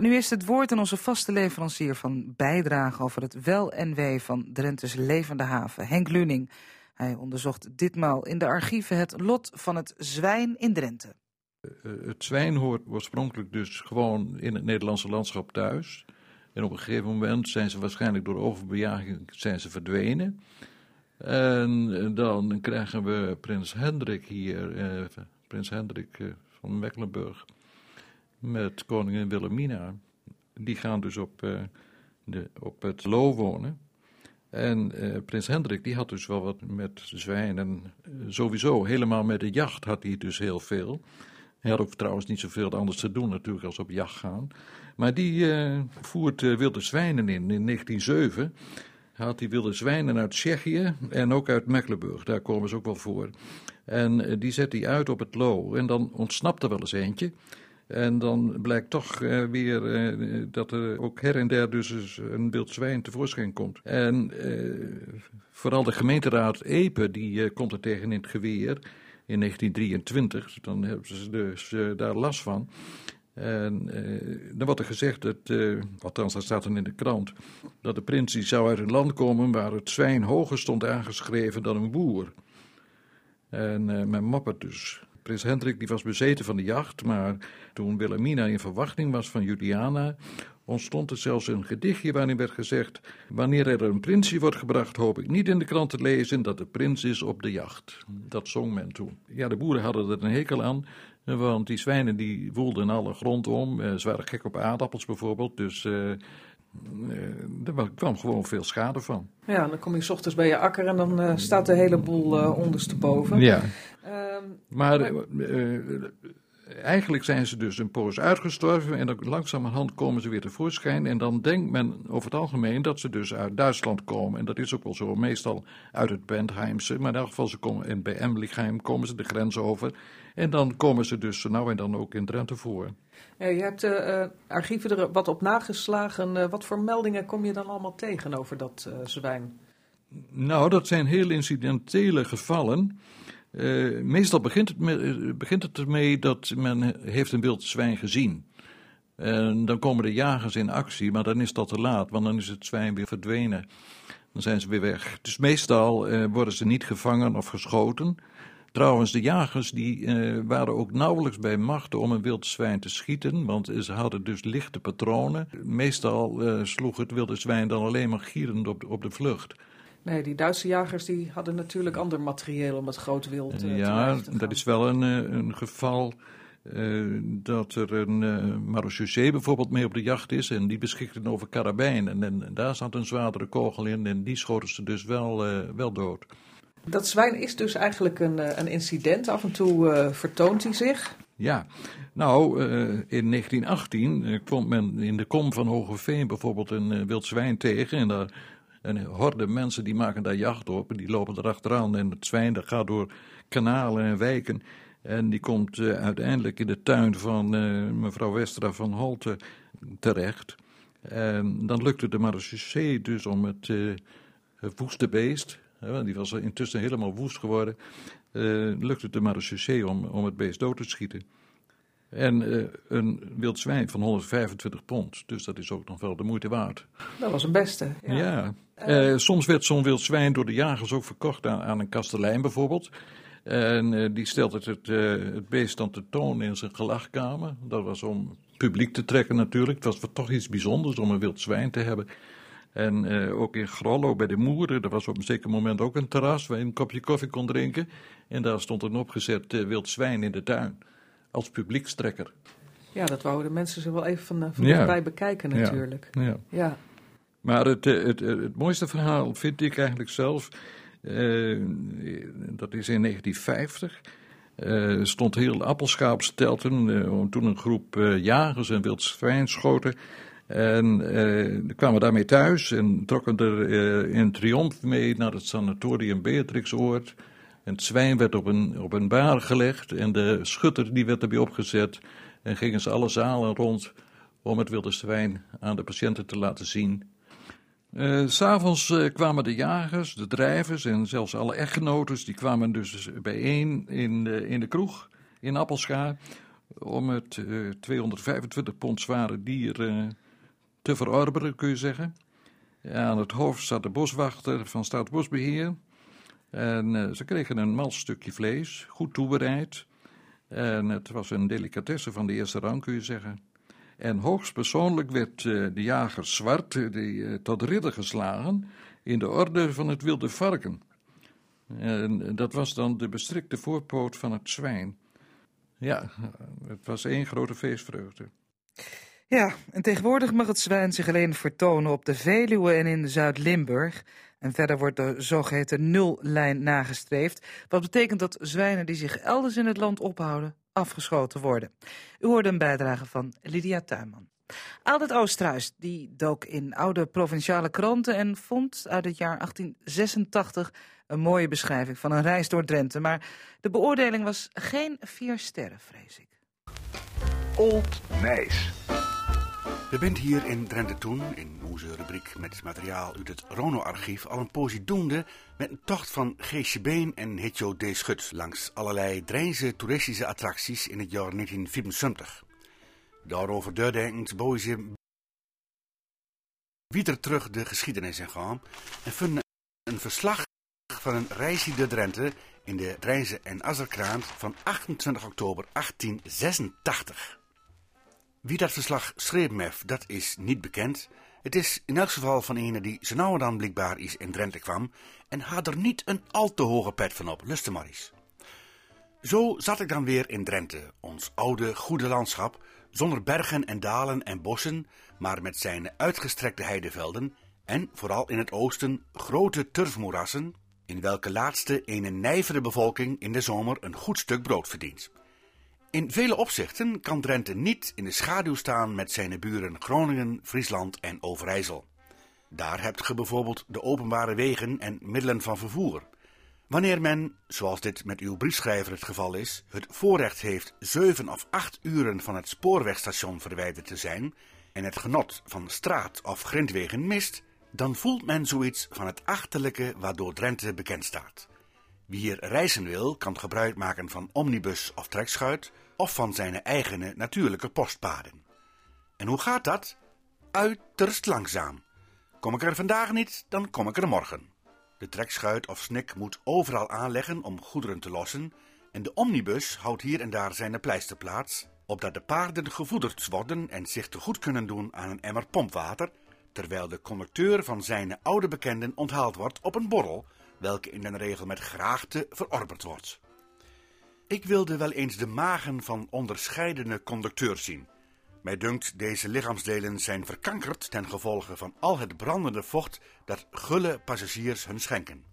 Nu is het woord aan onze vaste leverancier van bijdrage over het wel en wee van Drenthe's levende haven, Henk Luning. Hij onderzocht ditmaal in de archieven het lot van het zwijn in Drenthe. Het zwijn hoort oorspronkelijk dus gewoon in het Nederlandse landschap thuis. En op een gegeven moment zijn ze waarschijnlijk door overbejaging zijn ze verdwenen. En dan krijgen we prins Hendrik hier, eh, prins Hendrik eh, van Mecklenburg met koningin Wilhelmina. Die gaan dus op, uh, de, op het Loo wonen. En uh, prins Hendrik die had dus wel wat met zwijnen. Uh, sowieso, helemaal met de jacht had hij dus heel veel. Hij had ook trouwens niet zoveel anders te doen natuurlijk als op jacht gaan. Maar die voert wilde zwijnen in. In 1907 had hij wilde zwijnen uit Tsjechië en ook uit Mecklenburg. Daar komen ze ook wel voor. En die zet hij uit op het Loo. En dan ontsnapt er wel eens eentje. En dan blijkt toch uh, weer uh, dat er ook her en der dus een wild zwijn tevoorschijn komt. En uh, vooral de gemeenteraad Epe, die komt er tegen in het geweer in 1923. Dan hebben ze dus daar last van. En dan wordt er gezegd, dat, althans dat staat dan in de krant, dat de prins die zou uit een land komen waar het zwijn hoger stond aangeschreven dan een boer. En men moppert dus. Prins Hendrik die was bezeten van de jacht, maar toen Wilhelmina in verwachting was van Juliana ontstond er zelfs een gedichtje waarin werd gezegd: Wanneer er een prinsje wordt gebracht, hoop ik niet in de krant te lezen dat de prins is op de jacht. Dat zong men toen. Ja, de boeren hadden er een hekel aan, want die zwijnen die woelden alle grond om. Eh, ze waren gek op aardappels bijvoorbeeld, dus. Uh, er kwam gewoon veel schade van. Ja, dan kom je s ochtends bij je akker en dan uh, staat de hele boel uh, ondersteboven. Ja. Um, maar, maar eigenlijk zijn ze dus een poos uitgestorven en dan langzamerhand komen ze weer tevoorschijn. En dan denkt men over het algemeen dat ze dus uit Duitsland komen. En dat is ook wel zo, meestal uit het Bentheimse. Maar in elk geval, ze komen in, bij Emlichheim komen ze de grens over. En dan komen ze dus nou en dan ook in Drenthe voor. Ja, je hebt uh, archieven er wat op nageslagen. Uh, wat voor meldingen kom je dan allemaal tegen over dat uh, zwijn? Nou, dat zijn heel incidentele gevallen. Uh, meestal begint het, begint het ermee dat men heeft een wild zwijn gezien. En dan komen de jagers in actie, maar dan is dat te laat, want dan is het zwijn weer verdwenen. Dan zijn ze weer weg. Dus meestal uh, worden ze niet gevangen of geschoten. Trouwens, de jagers die, uh, waren ook nauwelijks bij macht om een wild zwijn te schieten, want ze hadden dus lichte patronen. Meestal sloeg het wilde zwijn dan alleen maar gierend op de, op de vlucht. Nee, die Duitse jagers die hadden natuurlijk ander materieel om het groot wild uh, ja, te Ja, dat is wel een, een geval uh, dat er een uh, marechaussee bijvoorbeeld mee op de jacht is en die beschikten over karabijnen. En, en, daar zat een zwaardere kogel in en die schoten ze dus wel, wel dood. Dat zwijn is dus eigenlijk een, een incident. Af en toe vertoont hij zich. Ja, nou, in 1918 kwam men in de kom van Hogeveen bijvoorbeeld een wild zwijn tegen en daar een horde mensen die maken daar jacht op en die lopen erachteraan. En het zwijn dat gaat door kanalen en wijken. En die komt uh, uiteindelijk in de tuin van uh, mevrouw Westra van Holte terecht. En dan lukte de marechaussee dus om het, het woeste beest, die was intussen helemaal woest geworden, lukte de marechaussee om, om het beest dood te schieten. En uh, een wild zwijn van 125 pond. Dus dat is ook nog wel de moeite waard. Dat was een beste. Ja. ja. Uh, soms werd zo'n wild zwijn door de jagers ook verkocht aan, aan een kastelein bijvoorbeeld. En uh, die stelde het, het, het beest dan te toon in zijn gelachkamer. Dat was om publiek te trekken natuurlijk. Het was toch iets bijzonders om een wild zwijn te hebben. En ook in Grollo bij de Moeren, er was op een zeker moment ook een terras waar je een kopje koffie kon drinken. En daar stond een opgezet wild zwijn in de tuin als publiekstrekker. Ja, dat wouden de mensen ze wel even van, van ja. bekijken natuurlijk. Ja. ja. Maar het, het, het, mooiste verhaal vind ik eigenlijk zelf, uh, dat is in 1950. Uh, stond heel Appelscha stelten, uh, toen een groep jagers en wild zwijn schoten. En kwamen daarmee thuis en trokken er in triomf mee naar het sanatorium Beatrixoord. En het zwijn werd op een, op een baar gelegd en de schutter die werd erbij opgezet. En gingen ze alle zalen rond om het wilde zwijn aan de patiënten te laten zien. Uh, S'avonds uh, kwamen de jagers, de drijvers en zelfs alle echtgenoten, die kwamen dus bijeen in de, in de kroeg in Appelscha om het uh, 225 pond zware dier te verorberen, kun je zeggen. Aan het hoofd zat de boswachter van Staatsbosbeheer. En uh, ze kregen een mals stukje vlees, goed toebereid. En het was een delicatesse van de eerste rang, kun je zeggen. En hoogstpersoonlijk werd uh, de jager Zwart uh, die, tot ridder geslagen in de orde van het wilde varken. En dat was dan de bestrikte voorpoot van het zwijn. Ja, het was één grote feestvreugde. Ja, en tegenwoordig mag het zwijn zich alleen vertonen op de Veluwe en in Zuid-Limburg. En verder wordt de zogeheten nullijn nagestreefd. Wat betekent dat zwijnen die zich elders in het land ophouden, afgeschoten worden. U hoorde een bijdrage van Lydia Tuinman. Aldert Oosterhuis die dook in oude provinciale kranten en vond uit het jaar 1886 een mooie beschrijving van een reis door Drenthe. Maar de beoordeling was geen vier sterren, vrees ik. Old Nijs. We bent hier in Drenthe Toen, in onze rubriek met materiaal uit het Rono-archief, al een poosje doende met een tocht van Geesje Been en Hitjo D. Schut langs allerlei Drijnse toeristische attracties in het jaar 1974. Daarover deurdenkend boeien ze weer terug de geschiedenis in gaan en vinden een verslag van een reisje door Drenthe in de Drijnse en Azerkraant van 28 oktober 1886. Wie dat verslag schreven heeft, dat is niet bekend. Het is in elk geval van een die zo nauw dan blijkbaar is in Drenthe kwam en had er niet een al te hoge pet van op, luister maar eens. Zo zat ik dan weer in Drenthe, ons oude goede landschap, zonder bergen en dalen en bossen, maar met zijn uitgestrekte heidevelden en vooral in het oosten grote turfmoerassen, in welke laatste een nijvere bevolking in de zomer een goed stuk brood verdient. In vele opzichten kan Drenthe niet in de schaduw staan met zijn buren Groningen, Friesland en Overijssel. Daar hebt ge bijvoorbeeld de openbare wegen en middelen van vervoer. Wanneer men, zoals dit met uw briefschrijver het geval is, het voorrecht heeft zeven of acht uren van het spoorwegstation verwijderd te zijn en het genot van straat- of grindwegen mist, dan voelt men zoiets van het achterlijke waardoor Drenthe bekend staat. Wie hier reizen wil, kan gebruik maken van omnibus of trekschuit of van zijn eigen natuurlijke postpaden. En hoe gaat dat? Uiterst langzaam. Kom ik er vandaag niet, dan kom ik er morgen. De trekschuit of snik moet overal aanleggen om goederen te lossen en de omnibus houdt hier en daar zijn pleisterplaats, opdat de paarden gevoederd worden en zich te goed kunnen doen aan een emmer pompwater, terwijl de conducteur van zijn oude bekenden onthaald wordt op een borrel, welke in den regel met graagte verorberd wordt. Ik wilde wel eens de magen van onderscheidene conducteurs zien. Mij dunkt, deze lichaamsdelen zijn verkankerd ten gevolge van al het brandende vocht dat gulle passagiers hun schenken.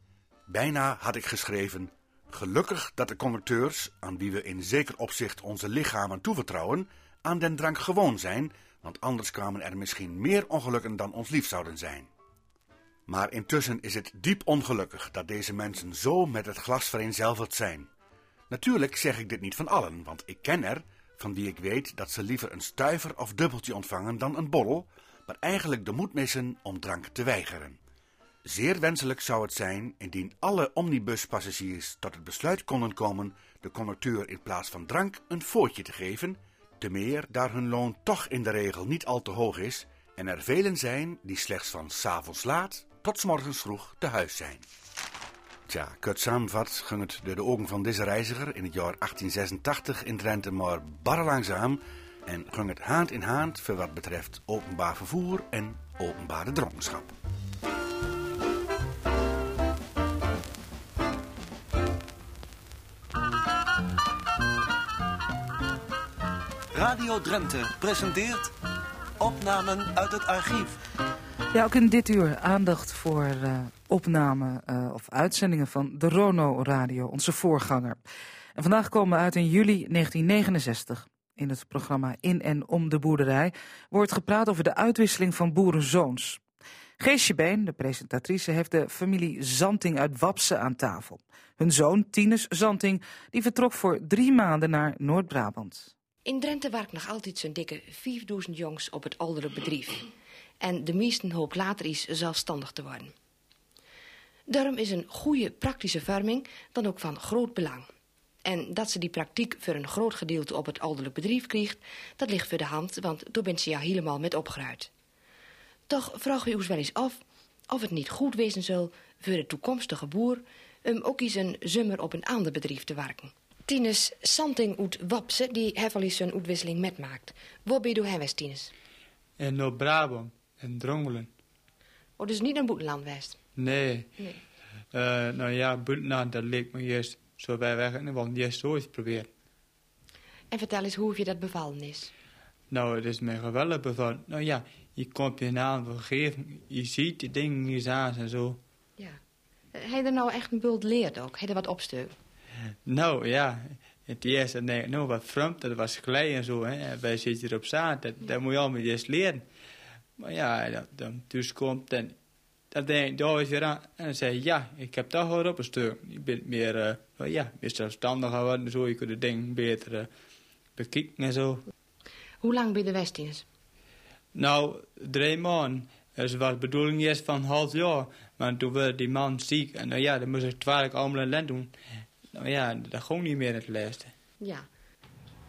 Bijna had ik geschreven, gelukkig dat de conducteurs, aan wie we in zeker opzicht onze lichamen toevertrouwen, aan den drank gewoon zijn, want anders kwamen er misschien meer ongelukken dan ons lief zouden zijn. Maar intussen is het diep ongelukkig dat deze mensen zo met het glas vereenzelvigd zijn. Natuurlijk zeg ik dit niet van allen, want ik ken er, van wie ik weet dat ze liever een stuiver of dubbeltje ontvangen dan een borrel, maar eigenlijk de moed missen om drank te weigeren. Zeer wenselijk zou het zijn indien alle omnibuspassagiers tot het besluit konden komen de conducteur in plaats van drank een voortje te geven, te meer daar hun loon toch in de regel niet al te hoog is en er velen zijn die slechts van s'avonds laat tot morgens vroeg te huis zijn. Tja, kort samenvat ging het door de ogen van deze reiziger in het jaar 1886 in Drenthe maar barre langzaam en ging het hand in hand voor wat betreft openbaar vervoer en openbare dronkenschap. Radio Drenthe presenteert opnamen uit het archief. Ja, ook in dit uur aandacht voor uh, opnamen uh, of uitzendingen van de Rono Radio, onze voorganger. En vandaag komen we uit in juli 1969. In het programma In en Om de Boerderij wordt gepraat over de uitwisseling van boerenzoons. Geesje Been, de presentatrice, heeft de familie Zanting uit Wapse aan tafel. Hun zoon, Tinus Zanting, die vertrok voor drie maanden naar Noord-Brabant. In Drenthe werkt nog altijd zo'n dikke 5000 jongens op het oudere bedrijf. En de meesten hoop later is zelfstandig te worden. Daarom is een goede praktische vorming dan ook van groot belang. En dat ze die praktijk voor een groot gedeelte op het ouderlijk bedrijf krijgt, dat ligt voor de hand, want toen bent ze ja helemaal met opgeruid. Toch vraag u ons wel eens af of het niet goed wezen zal voor de toekomstige boer om ook eens een zomer op een ander bedrijf te werken. Tines Santing uit Wapse, die heeft al een uitwisseling metmaakt. Waar ben je door Tines? In Noord-Brabant, in Drongelen. Oh, dus niet een boetenland? Nee. nee. Uh, nou ja, buitenland, dat leek me eerst zo bij weg en wel eerst zo eens proberen. En vertel eens hoe je dat bevallen is. Nou, het is me geweldig bevallen. Nou ja, je komt je naam vergeven, je ziet die dingen niet aan en zo. Ja. Heb je er nou echt een bult leerd ook? Heb je er wat opsteun? Nou ja, het eerste ik, nou wat vreemd, dat was klei en zo. Hè. Wij zitten hier op zaad, dat, dat moet je allemaal eerst leren. Maar ja, dan, dan thuis komt en dan denk ik daar is weer aan. En dan zei ja, ik heb toch wel op een stuk. Je bent meer, uh, ja, meer zelfstandig geworden, zo. Je kunt de dingen beter uh, bekijken en zo. Hoe lang ben je de Westines? Nou, drie maanden. Het was de bedoeling eerst van een half jaar. Maar toen werd die man ziek. En nou ja, dan moest ik twaalf allemaal in land doen. Nou ja, dat ging niet meer het laatste. Ja.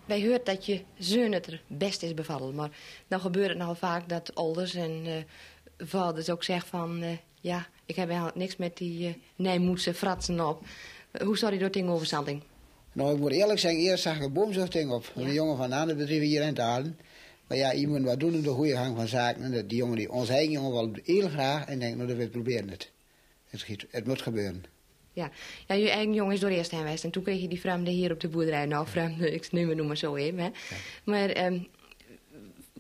Wij hoort dat je zoon het er best is bevallen. Maar dan gebeurt het nogal vaak dat ouders en uh, vaders ook zeggen van... Uh, ja, ik heb eigenlijk niks met die uh, Nijmoedse fratsen op. hoe zou je door ding over Sanding? Nou, ik moet eerlijk zeggen, eerst zag ik een boomzuchting op. Ja. Een jongen van een ander bedrijf hier in te halen. Maar ja, je moet wat doen in de goede gang van zaken. En dat- die jongen, die, ons eigen jongen, wil heel graag. En denkt, nou, dat we proberen het. Het, het moet gebeuren. Ja. ja, je eigen jongen is door eerst heen geweest. En toen kreeg je die vreemde hier op de boerderij. Nou, vreemde, ik neem het noem maar zo even. Hè. Maar ehm,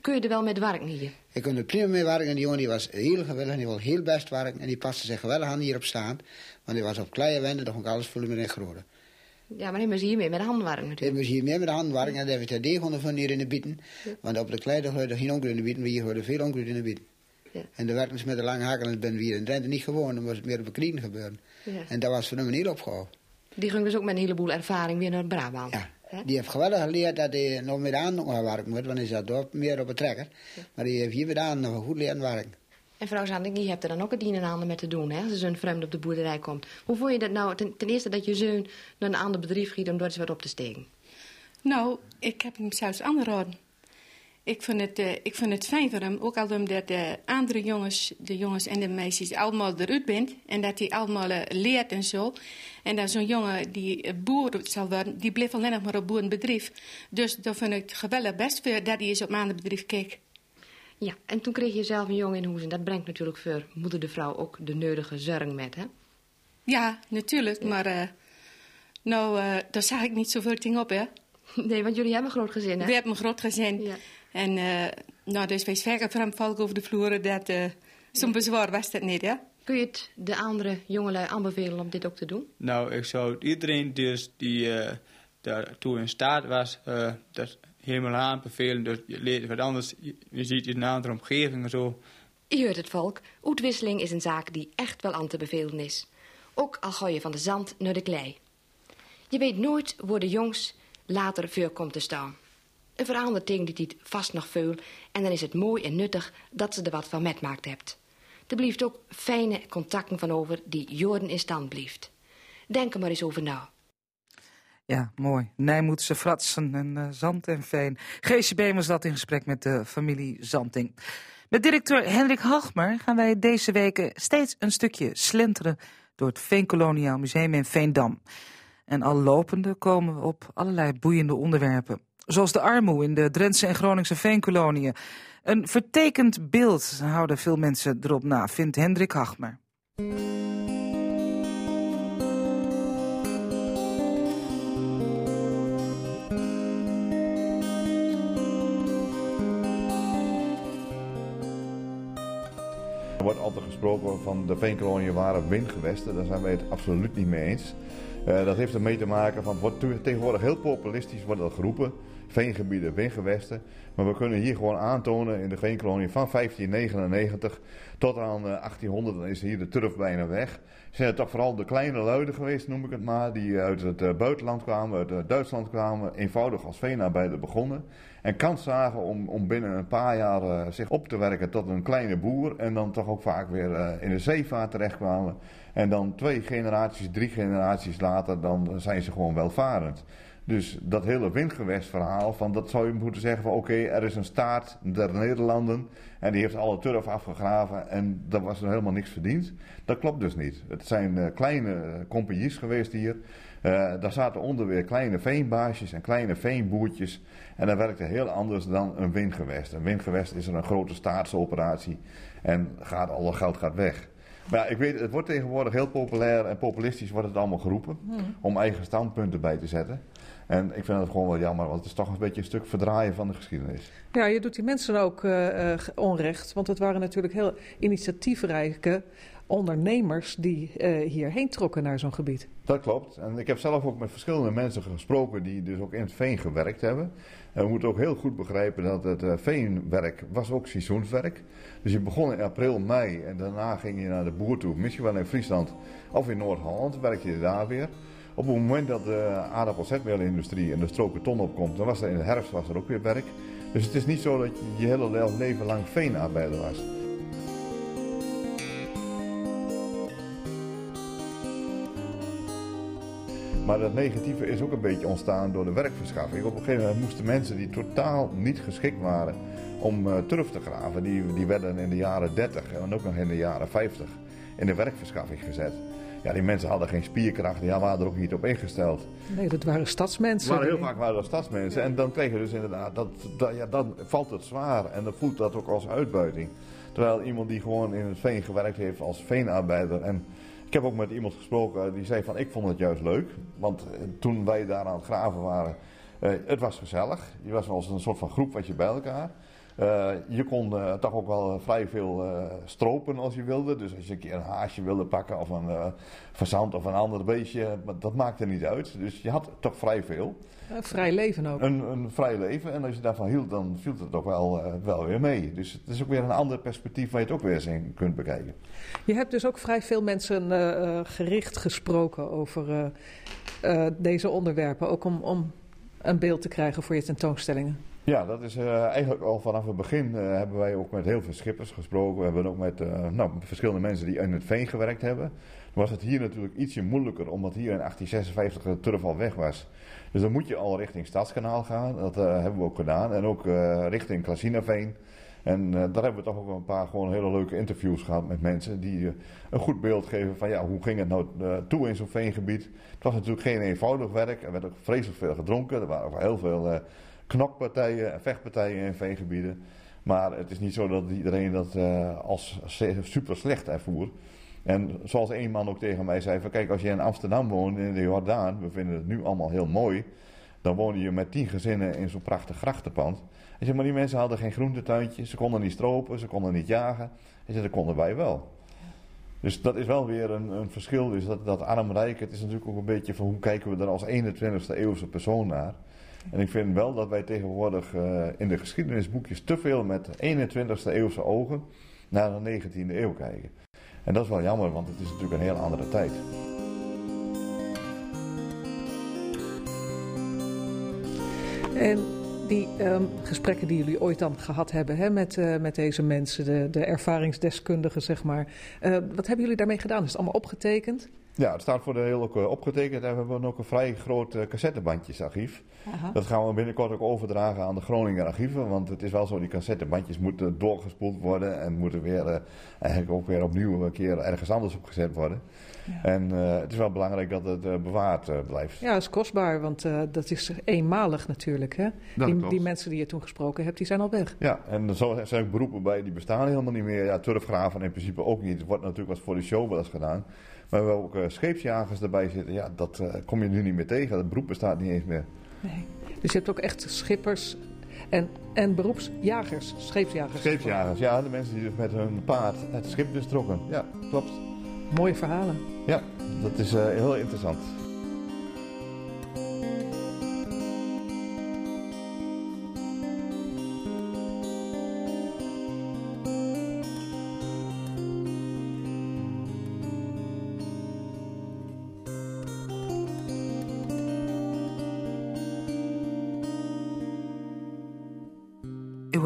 kun je er wel met werken hier? Ik kon er prima mee werken. En die jongen die was heel gewillig. En die wil heel best werken. En die paste zich geweldig aan hierop staan. Want die was op kleine wenden. Dan kon ik alles vullen met een grote. Ja, maar dan moest hiermee met de handen werken natuurlijk. moest hier meer met de handen werken. En dat heb ik de gevonden van hier in de bieten. Want op de kleine hoorde geen onkruid in de bieten. Maar hier hoorde veel onkruid in de bieten. Ja. En de werkers met de lange haken ben we hier in Drenthe niet gewoon. Dan was het meer op knieën gebeuren. Ja. En dat was voor hem een heel opgave. Die ging dus ook met een heleboel ervaring weer naar Brabant. Ja. Die heeft geweldig geleerd dat hij nog handen nog werken moet. Want hij zat dorp meer op het trekker. Maar die heeft hier de handen nog goed leren werken. En vrouw Zanding, je hebt er dan ook het een en ander mee te doen, hè? Als er zo'n vreemde op de boerderij komt. Hoe vond je dat nou, ten, ten eerste dat je zoon naar een ander bedrijf giet om door eens wat op te steken? Nou, ik heb hem zelfs aangeraden. Ik vind, het, eh, ik vind het fijn voor hem, ook al omdat de andere jongens, de jongens en de meisjes, allemaal eruit bent. En dat hij allemaal eh, leert en zo. En dat zo'n jongen die eh, boer zal worden, die blijft alleen nog maar op boerenbedrijf. Dus dat vind ik het geweldig best voor dat hij eens op een ander bedrijf kijkt. Ja, en toen kreeg je zelf een jongen in huis. En dat brengt natuurlijk voor moeder de vrouw ook de nodige zorg met, hè? Ja, natuurlijk, maar nou, daar zag ik niet zoveel ting op, hè. [LAUGHS] Nee, want jullie hebben een groot gezin, hè? We hebben een groot gezin. En eh, nou, dus wij zeggen hem valk over de vloeren dat eh, zo'n bezwaar was dat niet, hè. Kun je het de andere jongelui aanbevelen om dit ook te doen? Nou, ik zou iedereen dus die eh, daartoe in staat was, eh, dat helemaal aanbevelen. Dus je leert wat anders, je, je ziet in een andere omgeving en zo. Je hoort het volk. Uitwisseling is een zaak die echt wel aan te bevelen is. Ook al gooi je van de zand naar de klei. Je weet nooit waar de jongs later voor komt te staan. Een ding die dit vast nog veel. En dan is het mooi en nuttig dat ze er wat van metmaakt hebt. Er blijft ook fijne contacten van over die jorden in stand blijft. Denk er maar eens over na. Ja, mooi. Nijmoedse fratsen en eh, zand en veen. GCB was dat in gesprek met de familie Zanting. Met directeur Hendrik Hagmer gaan wij deze weken steeds een stukje slenteren door het Veenkoloniaal Museum in Veendam. En al lopende komen we op allerlei boeiende onderwerpen. Zoals de armoe in de Drentse en Groningse veenkoloniën. Een vertekend beeld houden veel mensen erop na, vindt Hendrik Hagmer. Er wordt altijd gesproken van de veenkoloniën waren windgewesten. Daar zijn wij het absoluut niet mee eens. Eh, dat heeft ermee te maken van, wordt te- tegenwoordig heel populistisch wordt dat geroepen. Veengebieden, windgewesten. Maar we kunnen hier gewoon aantonen in de veenkolonie van 1599 tot aan eh, 1800, dan is hier de turf bijna weg. Zijn het toch vooral de kleine luiden geweest, noem ik het maar, die uit het eh, buitenland kwamen, uit eh, Duitsland kwamen, eenvoudig als veenarbeider begonnen. En kans zagen om, om binnen een paar jaar eh, zich op te werken tot een kleine boer. En dan toch ook vaak weer eh, in de zeevaart terechtkwamen. En dan twee generaties, drie generaties later, dan zijn ze gewoon welvarend. Dus dat hele windgewestverhaal, van dat zou je moeten zeggen van oké, er is een staat der Nederlanden en die heeft alle turf afgegraven en daar was er helemaal niks verdiend. Dat klopt dus niet. Het zijn eh, kleine eh, compagnies geweest hier. Eh, daar zaten onder weer kleine veenbaasjes en kleine veenboertjes. En dat werkte heel anders dan een windgewest. Een windgewest is er een grote staatsoperatie en gaat, al dat geld gaat weg. Maar ja, ik weet, het wordt tegenwoordig heel populair en populistisch wordt het allemaal geroepen. Hmm. Om eigen standpunten bij te zetten. En ik vind het gewoon wel jammer, want het is toch een beetje een stuk verdraaien van de geschiedenis. Ja, je doet die mensen ook eh, eh, onrecht. Want het waren natuurlijk heel initiatiefrijke ondernemers die eh, hierheen trokken naar zo'n gebied. Dat klopt. En ik heb zelf ook met verschillende mensen gesproken die dus ook in het veen gewerkt hebben. En we moeten ook heel goed begrijpen dat het veenwerk was ook seizoenswerk. Dus je begon in april, mei en daarna ging je naar de boer toe. Misschien wel in Friesland of in Noord-Holland, werkte je daar weer. Op het moment dat de aardappelzetmeelindustrie en de strook beton opkomt, dan was er in de herfst was er ook weer werk. Dus het is niet zo dat je je hele leven lang veenarbeider was. Maar dat negatieve is ook een beetje ontstaan door de werkverschaffing. Op een gegeven moment moesten mensen die totaal niet geschikt waren om uh, turf te graven, die, die werden in de jaren 30 en ook nog in de jaren 50 in de werkverschaffing gezet. Ja, die mensen hadden geen spierkracht, die waren er ook niet op ingesteld. Nee, dat waren stadsmensen. Maar heel vaak waren dat stadsmensen. En dan kreeg je dus inderdaad, dat, dat, ja, dan valt het zwaar. En dan voelt dat ook als uitbuiting. Terwijl iemand die gewoon in het veen gewerkt heeft als veenarbeider. En ik heb ook met iemand gesproken die zei van ik vond het juist leuk. Want eh, toen wij daar aan het graven waren, uh, het was gezellig. Je was als een soort van groep wat je bij elkaar. Uh, je kon uh, toch ook wel vrij veel uh, stropen als je wilde. Dus als je een keer een haasje wilde pakken of een verzand of een ander beestje, dat maakte niet uit. Dus je had toch vrij veel. Een vrij leven ook. Een, een vrij leven. En als je daarvan hield, dan viel het ook wel, wel weer mee. Dus het is ook weer een ander perspectief waar je het ook weer eens in kunt bekijken. Je hebt dus ook vrij veel mensen gericht gesproken over deze onderwerpen. Ook om, om een beeld te krijgen voor je tentoonstellingen. Ja, dat is uh, eigenlijk al vanaf het begin uh, hebben wij ook met heel veel schippers gesproken. We hebben ook met uh, nou, verschillende mensen die in het veen gewerkt hebben. Dan was het hier natuurlijk ietsje moeilijker, omdat hier in 1856 de turf al weg was. Dus dan moet je al richting Stadskanaal gaan. Dat hebben we ook gedaan. En ook richting Klasinaveen. En daar hebben we toch ook een paar gewoon hele leuke interviews gehad met mensen die een goed beeld geven van ja, hoe ging het nou toe in zo'n veengebied. Het was natuurlijk geen eenvoudig werk. Er werd ook vreselijk veel gedronken. Er waren ook heel veel knokpartijen en vechtpartijen in veengebieden. Maar het is niet zo dat iedereen dat uh, als super slecht ervoer. En zoals een man ook tegen mij zei: van kijk, als je in Amsterdam woont, in de Jordaan, we vinden het nu allemaal heel mooi. Dan woon je met tien gezinnen in zo'n prachtig grachtenpand. En zeg maar, die mensen hadden geen groentetuintje, ze konden niet stropen, ze konden niet jagen. En zei, dat konden wij wel. Dus dat is wel weer een, een verschil. Dus dat, dat arm-rijk, het is natuurlijk ook een beetje van hoe kijken we er als 21ste eeuwse persoon naar. En ik vind wel dat wij tegenwoordig uh, in de geschiedenisboekjes te veel met 21ste eeuwse ogen naar de 19e eeuw kijken. En dat is wel jammer, want het is natuurlijk een heel andere tijd. En die um, gesprekken die jullie ooit dan gehad hebben hè, met, uh, met deze mensen, de, de ervaringsdeskundigen, zeg maar. Uh, wat hebben jullie daarmee gedaan? Is het allemaal opgetekend? Ja, het staat voor de hele ook opgetekend. En we hebben ook een vrij groot uh, cassettebandjesarchief. Aha. Dat gaan we binnenkort ook overdragen aan de Groninger archieven. Want het is wel zo, die cassettebandjes moeten doorgespoeld worden. En moeten weer uh, eigenlijk ook weer opnieuw een keer ergens anders opgezet worden. Ja. En uh, het is wel belangrijk dat het bewaard blijft. Ja, dat is kostbaar, want dat is eenmalig natuurlijk. Hè? Die, die, mensen die je toen gesproken hebt, die zijn al weg. Ja, en zo zijn ook beroepen bij, die bestaan helemaal niet meer. Ja, turfgraven in principe ook niet. Er wordt natuurlijk wat voor de show wel eens gedaan. Maar we ook uh, scheepsjagers erbij zitten. Ja, dat uh, kom je nu niet meer tegen. Dat beroep bestaat niet eens meer. Nee. Dus je hebt ook echt schippers en, en beroepsjagers, scheepsjagers. Scheepsjagers, ja. De mensen die dus met hun paard het schip dus trokken. Ja, klopt. Mooie verhalen. Ja, dat is uh, heel interessant.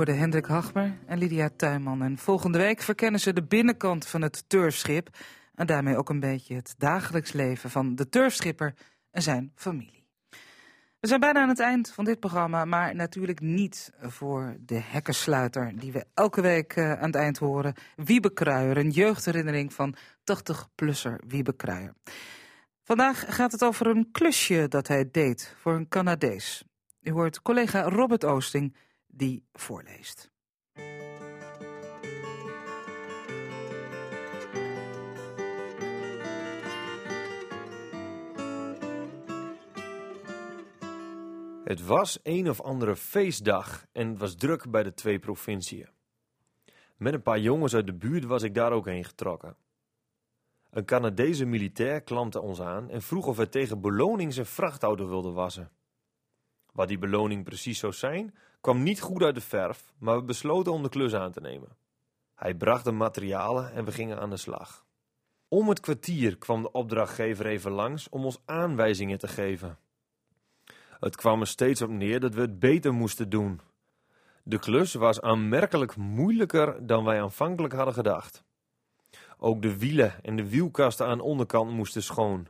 Hendrik Hachmer en Lydia Tuinman. En volgende week verkennen ze de binnenkant van het turfschip. En daarmee ook een beetje het dagelijks leven van de turfschipper en zijn familie. We zijn bijna aan het eind van dit programma, maar natuurlijk niet voor de hekkensluiter die we elke week uh, aan het eind horen. Wiebe Kruijer, een jeugdherinnering van 80-plusser Wiebe Kruijer. Vandaag gaat het over een klusje dat hij deed voor een Canadees. U hoort collega Robert Oosting die voorleest. Het was een of andere feestdag en het was druk bij de twee provinciën. Met een paar jongens uit de buurt was ik daar ook heen getrokken. Een Canadese militair klampte ons aan en vroeg of wij tegen beloning zijn vrachtauto wilden wassen. Wat die beloning precies zou zijn, kwam niet goed uit de verf, maar we besloten om de klus aan te nemen. Hij bracht de materialen en we gingen aan de slag. Om het kwartier kwam de opdrachtgever even langs om ons aanwijzingen te geven. Het kwam er steeds op neer dat we het beter moesten doen. De klus was aanmerkelijk moeilijker dan wij aanvankelijk hadden gedacht. Ook de wielen en de wielkasten aan de onderkant moesten schoon.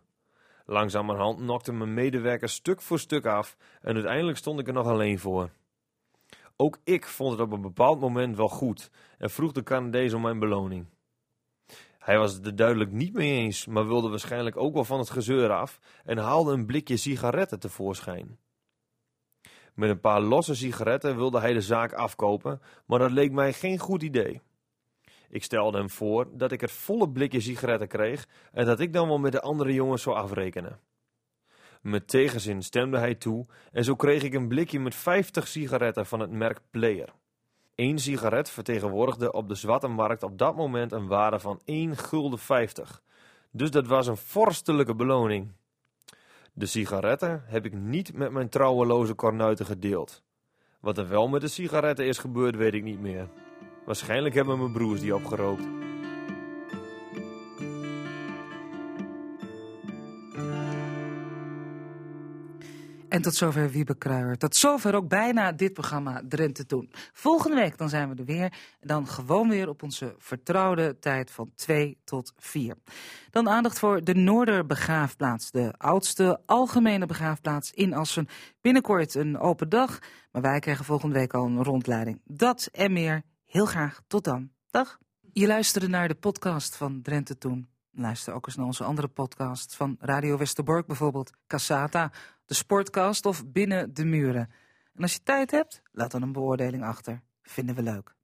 Langzamerhand nokte mijn medewerker stuk voor stuk af en uiteindelijk stond ik er nog alleen voor. Ook ik vond het op een bepaald moment wel goed en vroeg de Canadees om mijn beloning. Hij was het er duidelijk niet mee eens, maar wilde waarschijnlijk ook wel van het gezeur af en haalde een blikje sigaretten tevoorschijn. Met een paar losse sigaretten wilde hij de zaak afkopen, maar dat leek mij geen goed idee. Ik stelde hem voor dat ik het volle blikje sigaretten kreeg en dat ik dan wel met de andere jongens zou afrekenen. Met tegenzin stemde hij toe en zo kreeg ik een blikje met 50 sigaretten van het merk Player. Eén sigaret vertegenwoordigde op de zwarte markt op dat moment een waarde van 1 gulden 50. Dus dat was een vorstelijke beloning. De sigaretten heb ik niet met mijn trouweloze kornuiten gedeeld. Wat er wel met de sigaretten is gebeurd, weet ik niet meer. Waarschijnlijk hebben mijn broers die opgerookt. En tot zover Wiebe Kruijer. Tot zover ook bijna dit programma Drenthe Toen. Volgende week dan zijn we er weer. Dan gewoon weer op onze vertrouwde tijd van 2 tot 4. Dan aandacht voor de Noorderbegraafplaats. De oudste algemene begraafplaats in Assen. Binnenkort een open dag. Maar wij krijgen volgende week al een rondleiding. Dat en meer. Heel graag. Tot dan. Dag. Je luisterde naar de podcast van Drenthe Toen. Luister ook eens naar onze andere podcasts van Radio Westerbork, bijvoorbeeld Cassata, de Sportcast of Binnen de Muren. En als je tijd hebt, laat dan een beoordeling achter. Vinden we leuk.